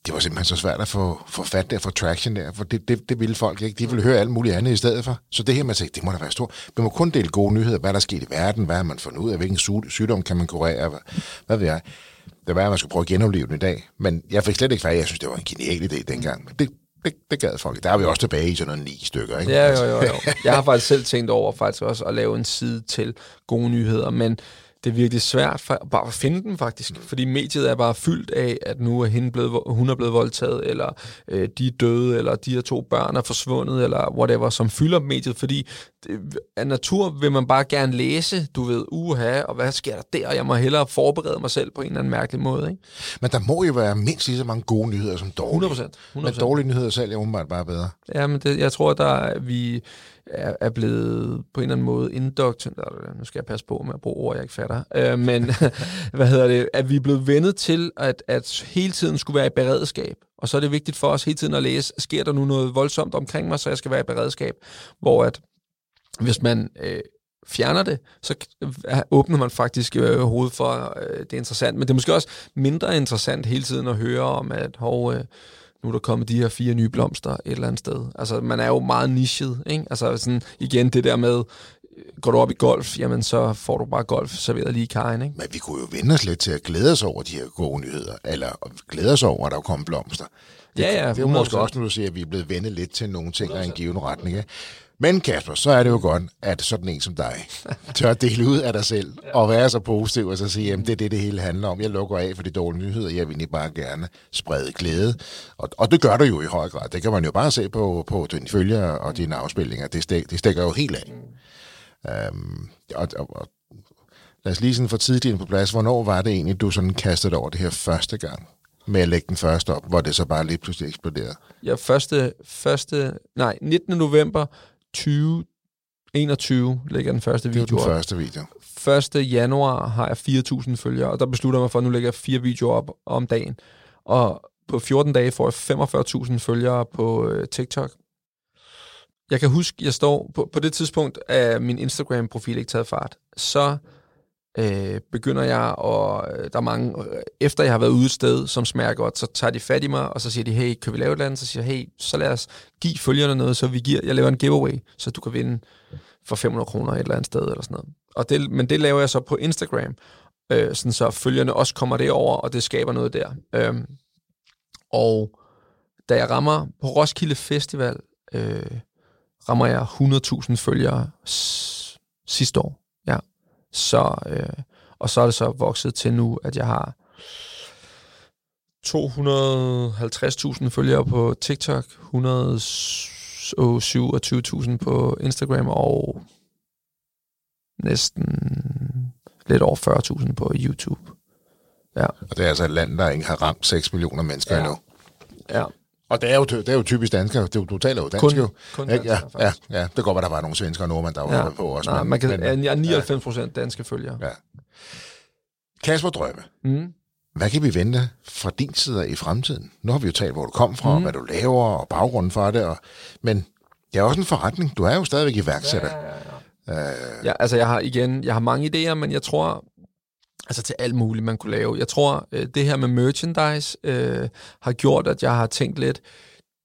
det var simpelthen så svært at få, få fat der, få traction der, for det, det, det ville folk ikke. De ville høre alt muligt andet i stedet for. Så det her, man tænkte, det må da være stort. Vi må kun dele gode nyheder, hvad der er sket i verden, hvad har man fundet ud af, hvilken sygdom kan man kurere, hvad, hvad ved jeg. Det var, at man skulle prøve at genopleve den i dag. Men jeg fik slet ikke fat. Jeg synes, det var en genial idé dengang. Men det, det, det gad folk. Der er vi også tilbage i sådan nogle ni stykker, ikke? Ja, jo, jo, jo. Jeg har faktisk selv tænkt over faktisk også at lave en side til gode nyheder, men det er virkelig svært for, bare at finde dem faktisk, mm. fordi mediet er bare fyldt af, at nu er hende blevet, hun er blevet voldtaget, eller øh, de er døde, eller de her to børn er forsvundet, eller whatever, som fylder mediet, fordi det, af natur vil man bare gerne læse, du ved, uha, og hvad sker der der, og jeg må hellere forberede mig selv på en eller anden mærkelig måde. Ikke? Men der må jo være mindst lige så mange gode nyheder som dårlige. 100%. 100%. Men dårlige nyheder selv er umiddelbart bare bedre. Ja, men det, jeg tror, der vi er, er blevet på en eller anden måde indoktrineret, nu skal jeg passe på med at bruge ord, jeg ikke fatter, øh, men hvad hedder det, at vi er blevet vendet til, at, at hele tiden skulle være i beredskab. Og så er det vigtigt for os hele tiden at læse, sker der nu noget voldsomt omkring mig, så jeg skal være i beredskab. Hvor at hvis man øh, fjerner det, så åbner man faktisk øh, hovedet for, øh, det er interessant. Men det er måske også mindre interessant hele tiden at høre om, at hov, øh, nu er der kommet de her fire nye blomster et eller andet sted. Altså, man er jo meget nichet, ikke? Altså, sådan, igen, det der med, går du op i golf, jamen så får du bare golf serveret lige i kajen, ikke? Men vi kunne jo vende os lidt til at glæde os over de her gode nyheder, eller glæde os over, at der kommer blomster. Det, ja, ja. Det er måske også, når du siger, at vi er blevet vendet lidt til nogle ting af en given retning. Ikke? Men Kasper, så er det jo godt, at sådan en som dig tør dele ud af dig selv, og være så positiv, og så sige, at det er det, det hele handler om. Jeg lukker af for de dårlige nyheder, jeg vil ikke bare gerne sprede glæde. Og, og det gør du jo i høj grad. Det kan man jo bare se på, på dine følgere og dine afspilninger. Det, stik, det stikker jo helt af. Um, og, og, og, lad os lige sådan få tidligt på plads. Hvornår var det egentlig, du sådan kastede over det her første gang? med at lægge den første op, hvor det så bare lige pludselig eksploderede? Ja, første, første, nej, 19. november 2021 lægger den første video Det var den første video. 1. januar har jeg 4.000 følgere, og der beslutter jeg mig for, at nu lægger jeg fire videoer op om dagen. Og på 14 dage får jeg 45.000 følgere på øh, TikTok. Jeg kan huske, jeg står på, på det tidspunkt, at min Instagram-profil ikke taget fart. Så øh, begynder jeg, og øh, der er mange, øh, efter jeg har været ude et sted, som smager godt, så tager de fat i mig, og så siger de, hey, kan vi lave et eller andet? Så siger jeg, hey, så lad os give følgerne noget, så vi giver, jeg laver en giveaway, så du kan vinde for 500 kroner et eller andet sted, eller sådan noget. Og det, men det laver jeg så på Instagram, øh, sådan så følgerne også kommer derover, og det skaber noget der. Øh, og da jeg rammer på Roskilde Festival, øh, rammer jeg 100.000 følgere sidste år. Ja, så, øh, og så er det så vokset til nu, at jeg har 250.000 følgere på TikTok, 127.000 på Instagram og næsten lidt over 40.000 på YouTube. Ja. Og det er altså et land, der ikke har ramt 6 millioner mennesker ja. endnu. Ja. Og det er jo, det er jo typisk danskere. Du, du taler jo dansk kun, jo. Kun dansk, ja, ja, ja, det går at der var nogle svensker og nordmænd, der var ja. på også. Nej, men, man kan, men, jeg er 99 procent ja. danske følgere. Ja. Kasper Drømme. Mm. Hvad kan vi vente fra din side i fremtiden? Nu har vi jo talt, hvor du kom fra, mm. hvad du laver, og baggrunden for det. Og, men det er også en forretning. Du er jo stadigvæk iværksætter. Ja, ja, ja. Uh, ja, altså jeg har igen, jeg har mange idéer, men jeg tror, altså til alt muligt, man kunne lave. Jeg tror, øh, det her med merchandise øh, har gjort, at jeg har tænkt lidt,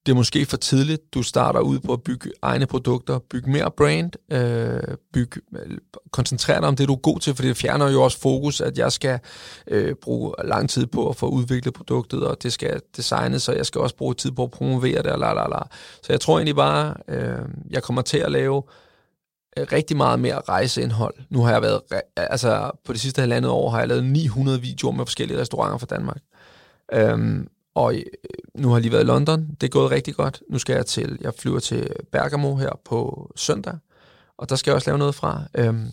det er måske for tidligt, du starter ud på at bygge egne produkter, bygge mere brand, øh, bygge, øh, koncentrere dig om det, du er god til, for det fjerner jo også fokus, at jeg skal øh, bruge lang tid på at få udviklet produktet, og det skal designes, så jeg skal også bruge tid på at promovere det, og la, la, la. Så jeg tror egentlig bare, øh, jeg kommer til at lave Øh, Øh, rigtig meget mere rejseindhold. Nu har jeg været, altså på det sidste halvandet år har jeg lavet 900 videoer med forskellige restauranter fra Danmark. Øhm, og øh, nu har jeg lige været i London. Det er gået rigtig godt. Nu skal jeg til, jeg flyver til Bergamo her på søndag, og der skal jeg også lave noget fra. Øhm,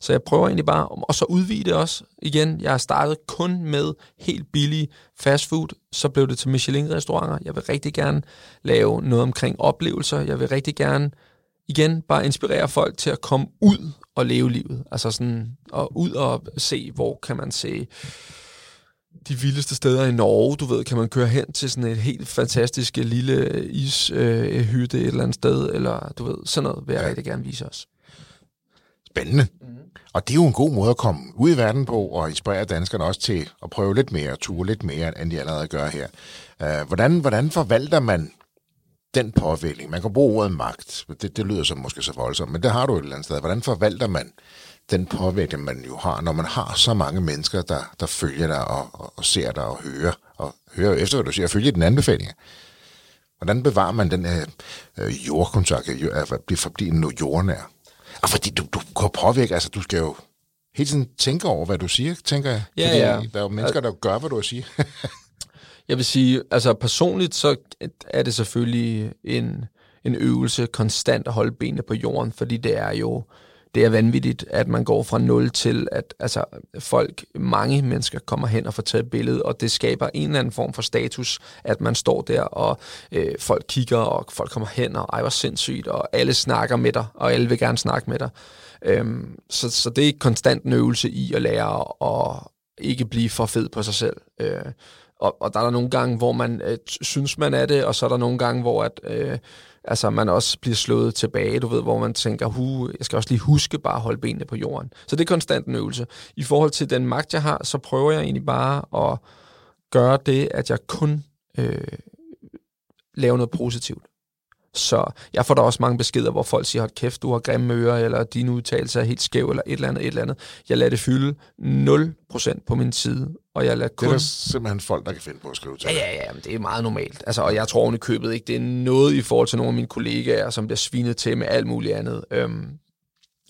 så jeg prøver egentlig bare, og så udvide det også igen. Jeg har startet kun med helt billig fast food, så blev det til Michelin-restauranter. Jeg vil rigtig gerne lave noget omkring oplevelser. Jeg vil rigtig gerne igen bare inspirere folk til at komme ud og leve livet. Altså sådan, og ud og se, hvor kan man se de vildeste steder i Norge, du ved, kan man køre hen til sådan et helt fantastisk lille ishytte øh, et eller andet sted, eller du ved, sådan noget vil jeg ja. rigtig gerne vise os. Spændende. Mm. Og det er jo en god måde at komme ud i verden på, og inspirere danskerne også til at prøve lidt mere, ture lidt mere, end de allerede gør her. Uh, hvordan, hvordan forvalter man den påvirkning, man kan bruge ordet magt, det, det lyder som måske så voldsomt, men det har du et eller andet sted. Hvordan forvalter man den påvirkning, man jo har, når man har så mange mennesker, der, der følger dig og, og, og ser dig og hører, og hører efter, hvad du siger, og følger den anbefaling? Hvordan bevarer man den her øh, jordkontakt, at blive forblive jordnær? Og fordi du, du kan påvirke, altså du skal jo hele tiden tænke over, hvad du siger, tænker jeg. Ja, fordi ja. der er jo mennesker, der gør, hvad du siger. Jeg vil sige, altså personligt, så er det selvfølgelig en, en øvelse konstant at holde benene på jorden, fordi det er jo det er vanvittigt, at man går fra 0 til, at altså, folk, mange mennesker kommer hen og får taget et billede, og det skaber en eller anden form for status, at man står der, og øh, folk kigger, og folk kommer hen, og ej, hvor sindssygt, og alle snakker med dig, og alle vil gerne snakke med dig. Øhm, så, så det er konstant en øvelse i at lære at ikke blive for fed på sig selv. Øh, og, og der er der nogle gange, hvor man øh, synes, man er det, og så er der nogle gange, hvor at, øh, altså, man også bliver slået tilbage, du ved, hvor man tænker, hu, jeg skal også lige huske bare at holde benene på jorden. Så det er konstant en øvelse. I forhold til den magt, jeg har, så prøver jeg egentlig bare at gøre det, at jeg kun øh, laver noget positivt. Så jeg får da også mange beskeder, hvor folk siger, hold kæft, du har grimme ører, eller dine udtalelser er helt skæv, eller et eller andet, et eller andet. Jeg lader det fylde 0% på min side, og jeg lader kun... Det er der simpelthen folk, der kan finde på at skrive til Ja, ja, ja, men det er meget normalt. Altså, og jeg tror oven i købet ikke, det er noget i forhold til nogle af mine kollegaer, som bliver svinet til med alt muligt andet. Øhm,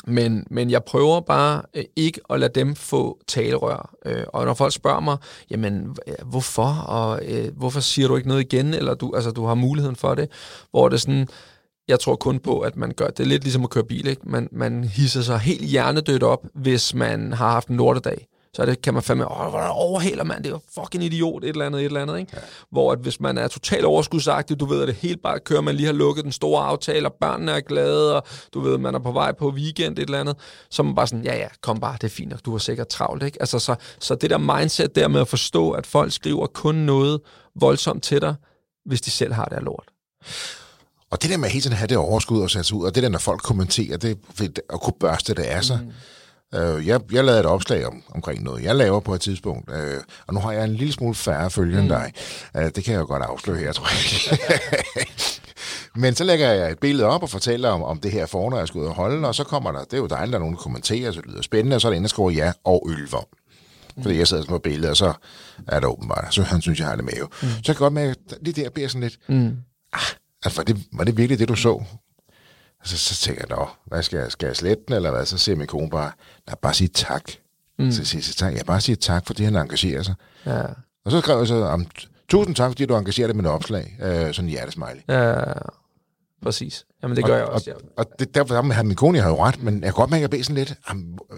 men, men jeg prøver bare øh, ikke at lade dem få talerør. Øh, og når folk spørger mig, jamen hvorfor, og øh, hvorfor siger du ikke noget igen, eller du, altså, du har muligheden for det, hvor det er sådan, jeg tror kun på, at man gør det er lidt ligesom at køre bil. Ikke? Man, man hisser sig helt hjernedødt op, hvis man har haft en lortedag så det kan man fandme, åh, hvor overhælder man, det er fucking idiot, et eller andet, et eller andet, ikke? Ja. Hvor at hvis man er totalt overskudsagtig, du ved, at det helt bare kører, man lige har lukket den store aftale, og børnene er glade, og du ved, man er på vej på weekend, et eller andet, så er man bare sådan, ja, ja, kom bare, det er fint, og du har sikkert travlt, ikke? Altså, så, så det der mindset der med at forstå, at folk skriver kun noget voldsomt til dig, hvis de selv har det af lort. Og det der med hele tiden at have det overskud og sætte ud, og det der, når folk kommenterer, det at kunne børste det af sig, mm Øh, jeg, jeg lavede et opslag om, omkring noget, jeg laver på et tidspunkt, øh, og nu har jeg en lille smule færre følgere mm. end dig. Øh, det kan jeg jo godt afsløre her, tror jeg. Men så lægger jeg et billede op og fortæller om, om det her foredrag, jeg skal ud og holde, og så kommer der, det er jo dejligt, der er nogen, der kommenterer, så det lyder spændende, og så er der en, der skriver ja og ølvom. Mm. Fordi jeg sidder på billedet, og så er det åbenbart, så han synes, jeg har det med jo. Mm. Så jeg kan godt med, at det der bliver sådan lidt, mm. ah, altså, var, det, var det virkelig det, du så? Så, så tænker jeg, hvad skal jeg, skal jeg slette den, eller hvad? Så siger min kone bare, nej, bare sige tak. Mm. Så siger jeg, tak. jeg bare siger tak, fordi han engagerer sig. Ja. Og så skrev jeg så, tusind tak, fordi du engagerer dig med et opslag. Øh, sådan en hjertesmiley. Ja, præcis. Jamen, det gør og, jeg også, ja. Og, og det, derfor har min kone, jeg har jo ret, men jeg kan godt mærke, at jeg sådan lidt,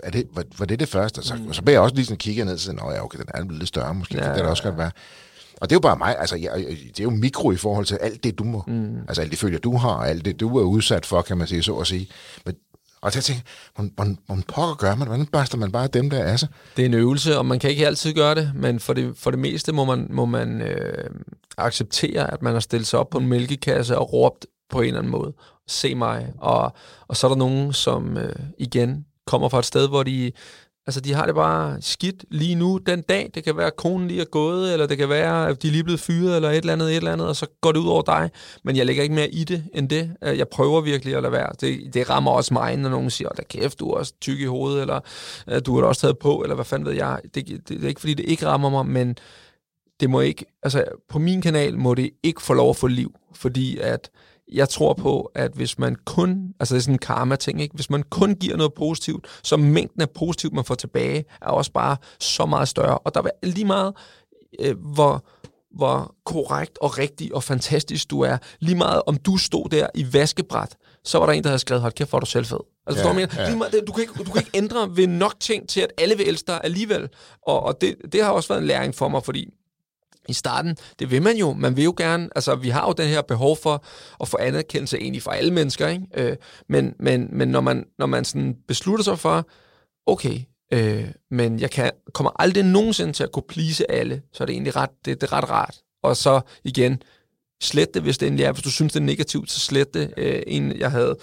er det, var, var det det første? Og så, mm. og så beder jeg også lige sådan kigge ned og sige, ja, okay, den er blevet lidt større måske, ja, det er også godt være. Og det er jo bare mig, altså jeg, det er jo mikro i forhold til alt det, du må, mm. altså alt det følger, du har, alt det, du er udsat for, kan man sige, så at sige. Men, og så tænker jeg, hvordan, hvordan pokker gør man, hvordan børster man bare dem der af sig? Det er en øvelse, og man kan ikke altid gøre det, men for det, for det meste må man, må man øh, acceptere, at man har stillet sig op på en mælkekasse og råbt på en eller anden måde, se mig, og, og så er der nogen, som øh, igen kommer fra et sted, hvor de Altså, de har det bare skidt lige nu, den dag. Det kan være, at konen lige er gået, eller det kan være, at de er lige blevet fyret, eller et eller andet, et eller andet, og så går det ud over dig. Men jeg lægger ikke mere i det end det. Øh, jeg prøver virkelig at lade være. Det, det rammer også mig, når nogen siger, da kæft, du er også tyk i hovedet, eller øh, du har også taget på, eller hvad fanden ved jeg. Det, det, det er ikke, fordi det ikke rammer mig, men det må ikke, altså på min kanal må det ikke få lov at få liv, fordi at jeg tror på, at hvis man kun, altså det er sådan en karma-ting, ikke? hvis man kun giver noget positivt, så mængden af positivt, man får tilbage, er også bare så meget større. Og der er lige meget, øh, hvor, hvor korrekt og rigtig og fantastisk du er, lige meget om du stod der i vaskebræt, så var der en, der havde skrevet, hold kæft, hvor du selv fed. Altså, ja, du, ja. lige meget, du, kan ikke, du kan ikke ændre ved nok ting til, at alle vil elske dig alligevel. Og, og det, det har også været en læring for mig, fordi i starten, det vil man jo. Man vil jo gerne, altså vi har jo den her behov for at få anerkendelse egentlig fra alle mennesker, ikke? Øh, men, men, men når man, når man sådan beslutter sig for, okay, øh, men jeg kan, kommer aldrig nogensinde til at kunne please alle, så er det egentlig ret, det, det er ret rart. Og så igen, slet det, hvis det endelig er. Hvis du synes, det er negativt, så slet det. Øh, en, jeg havde,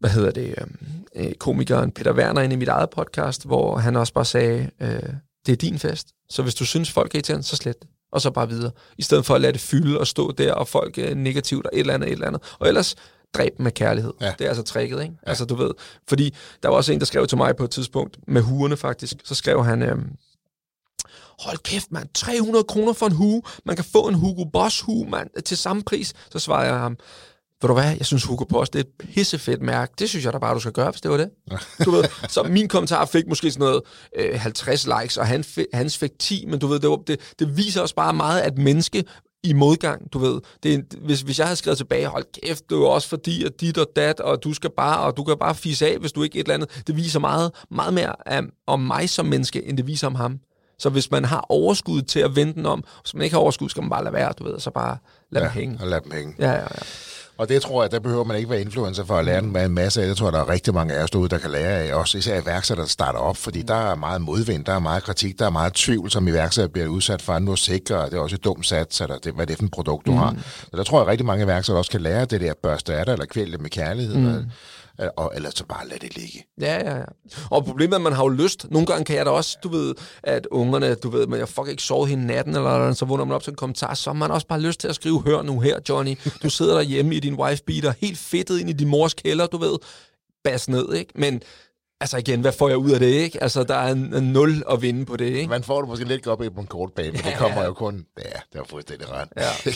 hvad hedder det, øhm, øh komikeren Peter Werner inde i mit eget podcast, hvor han også bare sagde, øh, det er din fest. Så hvis du synes, folk er irriterende, så slet det og så bare videre. I stedet for at lade det fylde og stå der, og folk er negativt, og et eller andet, et eller andet. Og ellers dræb med kærlighed. Ja. Det er altså tricket, ikke? Ja. Altså, du ved, fordi der var også en, der skrev til mig på et tidspunkt, med huerne faktisk, så skrev han, øhm, hold kæft, mand, 300 kroner for en hue, man kan få en Hugo Boss hue, mand, til samme pris. Så svarede jeg ham, ved du hvad, jeg synes Hugo Boss, det er et pissefedt mærke. Det synes jeg da bare, du skal gøre, hvis det var det. Du ved, så min kommentar fik måske sådan noget øh, 50 likes, og han, hans fik 10, men du ved, det, var, det, det viser også bare meget, at menneske i modgang, du ved. Det, hvis, hvis jeg havde skrevet tilbage, hold kæft, det er jo også fordi, at dit og dat, og du skal bare, og du kan bare fise af, hvis du ikke et eller andet. Det viser meget, meget mere um, om mig som menneske, end det viser om ham. Så hvis man har overskud til at vende den om, hvis man ikke har overskud, skal man bare lade være, du ved, så bare lade ja, dem hænge. og lade dem hænge. Ja, ja, ja. Og det tror jeg, der behøver man ikke være influencer for at lære en en masse af. Det tror jeg, der er rigtig mange af os derude, der kan lære af. Også især iværksættere, der starter op, fordi der er meget modvind, der er meget kritik, der er meget tvivl, som iværksætter bliver udsat for. Nu sikre, det er også et dumt sats, eller det, hvad det er for et produkt, du mm. har. Så der tror jeg, at rigtig mange iværksættere også kan lære det der børste af det, eller kvæle det med kærlighed. Mm. Øh, og ellers så bare lad det ligge. Ja, ja, ja. Og problemet er, at man har jo lyst. Nogle gange kan jeg da også, du ved, at ungerne, du ved, men jeg fuck ikke sovet hele natten, eller så vågner man op til en kommentar, så har man også bare lyst til at skrive, hør nu her, Johnny, du sidder derhjemme i din wife beater, helt fedtet ind i din mors kælder, du ved, bas ned, ikke? Men Altså igen, hvad får jeg ud af det, ikke? Altså, der er en, en nul at vinde på det, ikke? Man får det måske lidt op på en kort bane, men det kommer jo kun... Ja, det var fuldstændig ret. Ja.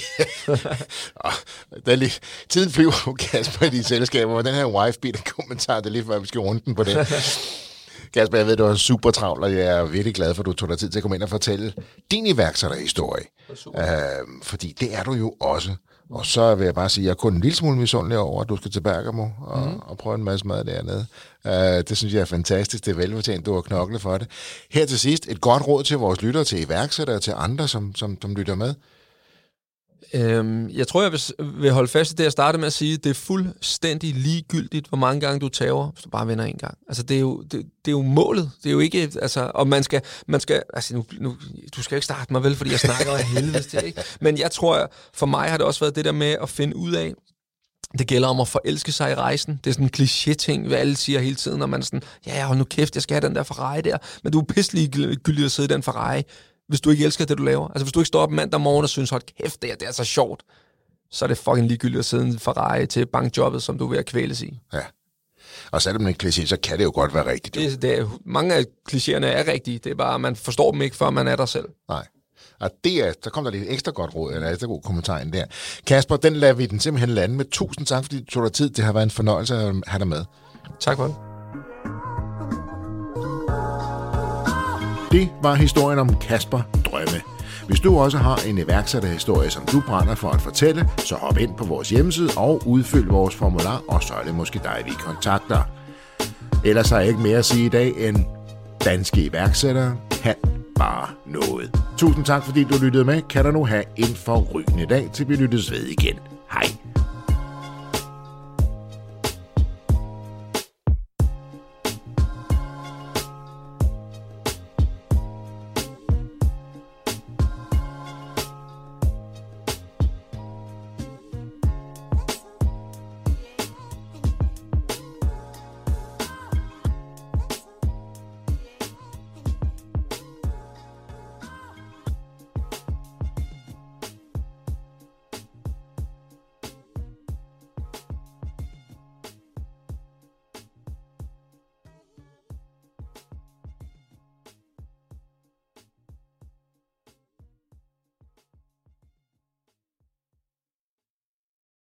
der er lige, tiden flyver, Kasper, i de selskaber, og den her wife beater kommentar, det er lige før, vi skal runde den på det. Kasper, jeg ved, du er super travl, og jeg er virkelig glad for, at du tog dig tid til at komme ind og fortælle din iværksætterhistorie. Øh, fordi det er du jo også. Og så vil jeg bare sige, at jeg er kun en lille smule misundelig over, at du skal til Bergamo og, mm. og prøve en masse mad dernede. Uh, det synes jeg er fantastisk. Det er velfortjent, du har knoklet for det. Her til sidst, et godt råd til vores lyttere, til iværksættere og til andre, som, som, som lytter med. Øhm, jeg tror, jeg vil, vil holde fast i det, jeg startede med at sige. Det er fuldstændig ligegyldigt, hvor mange gange du tager, hvis du bare vinder en gang. Altså, det er jo, det, det er jo målet. Det er jo ikke... Altså, og man skal... Man skal altså, nu, nu, du skal ikke starte mig vel, fordi jeg snakker af helvede til, ikke? Men jeg tror, for mig har det også været det der med at finde ud af, det gælder om at forelske sig i rejsen. Det er sådan en kliché-ting, hvad alle siger hele tiden, når man er sådan, ja, hold nu kæft, jeg skal have den der Ferrari der. Men du er pisselig gyldig at sidde i den Ferrari hvis du ikke elsker det, du laver. Altså, hvis du ikke står op mandag morgen og synes, hold kæft, det er, det er så sjovt, så er det fucking ligegyldigt at sidde for Ferrari til bankjobbet, som du er ved at kvæles i. Ja. Og selvom det er en kliché, så kan det jo godt være rigtigt. Det, det er, mange af klichéerne er rigtige. Det er bare, man forstår dem ikke, før man er der selv. Nej. Og det er, der kom der lidt ekstra godt råd, eller ekstra god kommentar ind der. Kasper, den lader vi den simpelthen lande med. Tusind tak, fordi du tog dig tid. Det har været en fornøjelse at have dig med. Tak for det. Det var historien om Kasper Drømme. Hvis du også har en iværksætterhistorie, som du brænder for at fortælle, så hop ind på vores hjemmeside og udfyld vores formular, og så er det måske dig, vi kontakter. Ellers har jeg ikke mere at sige i dag end danske iværksættere kan bare noget. Tusind tak, fordi du lyttede med. Kan du nu have en forrygende dag, til vi lyttes ved igen. Hej.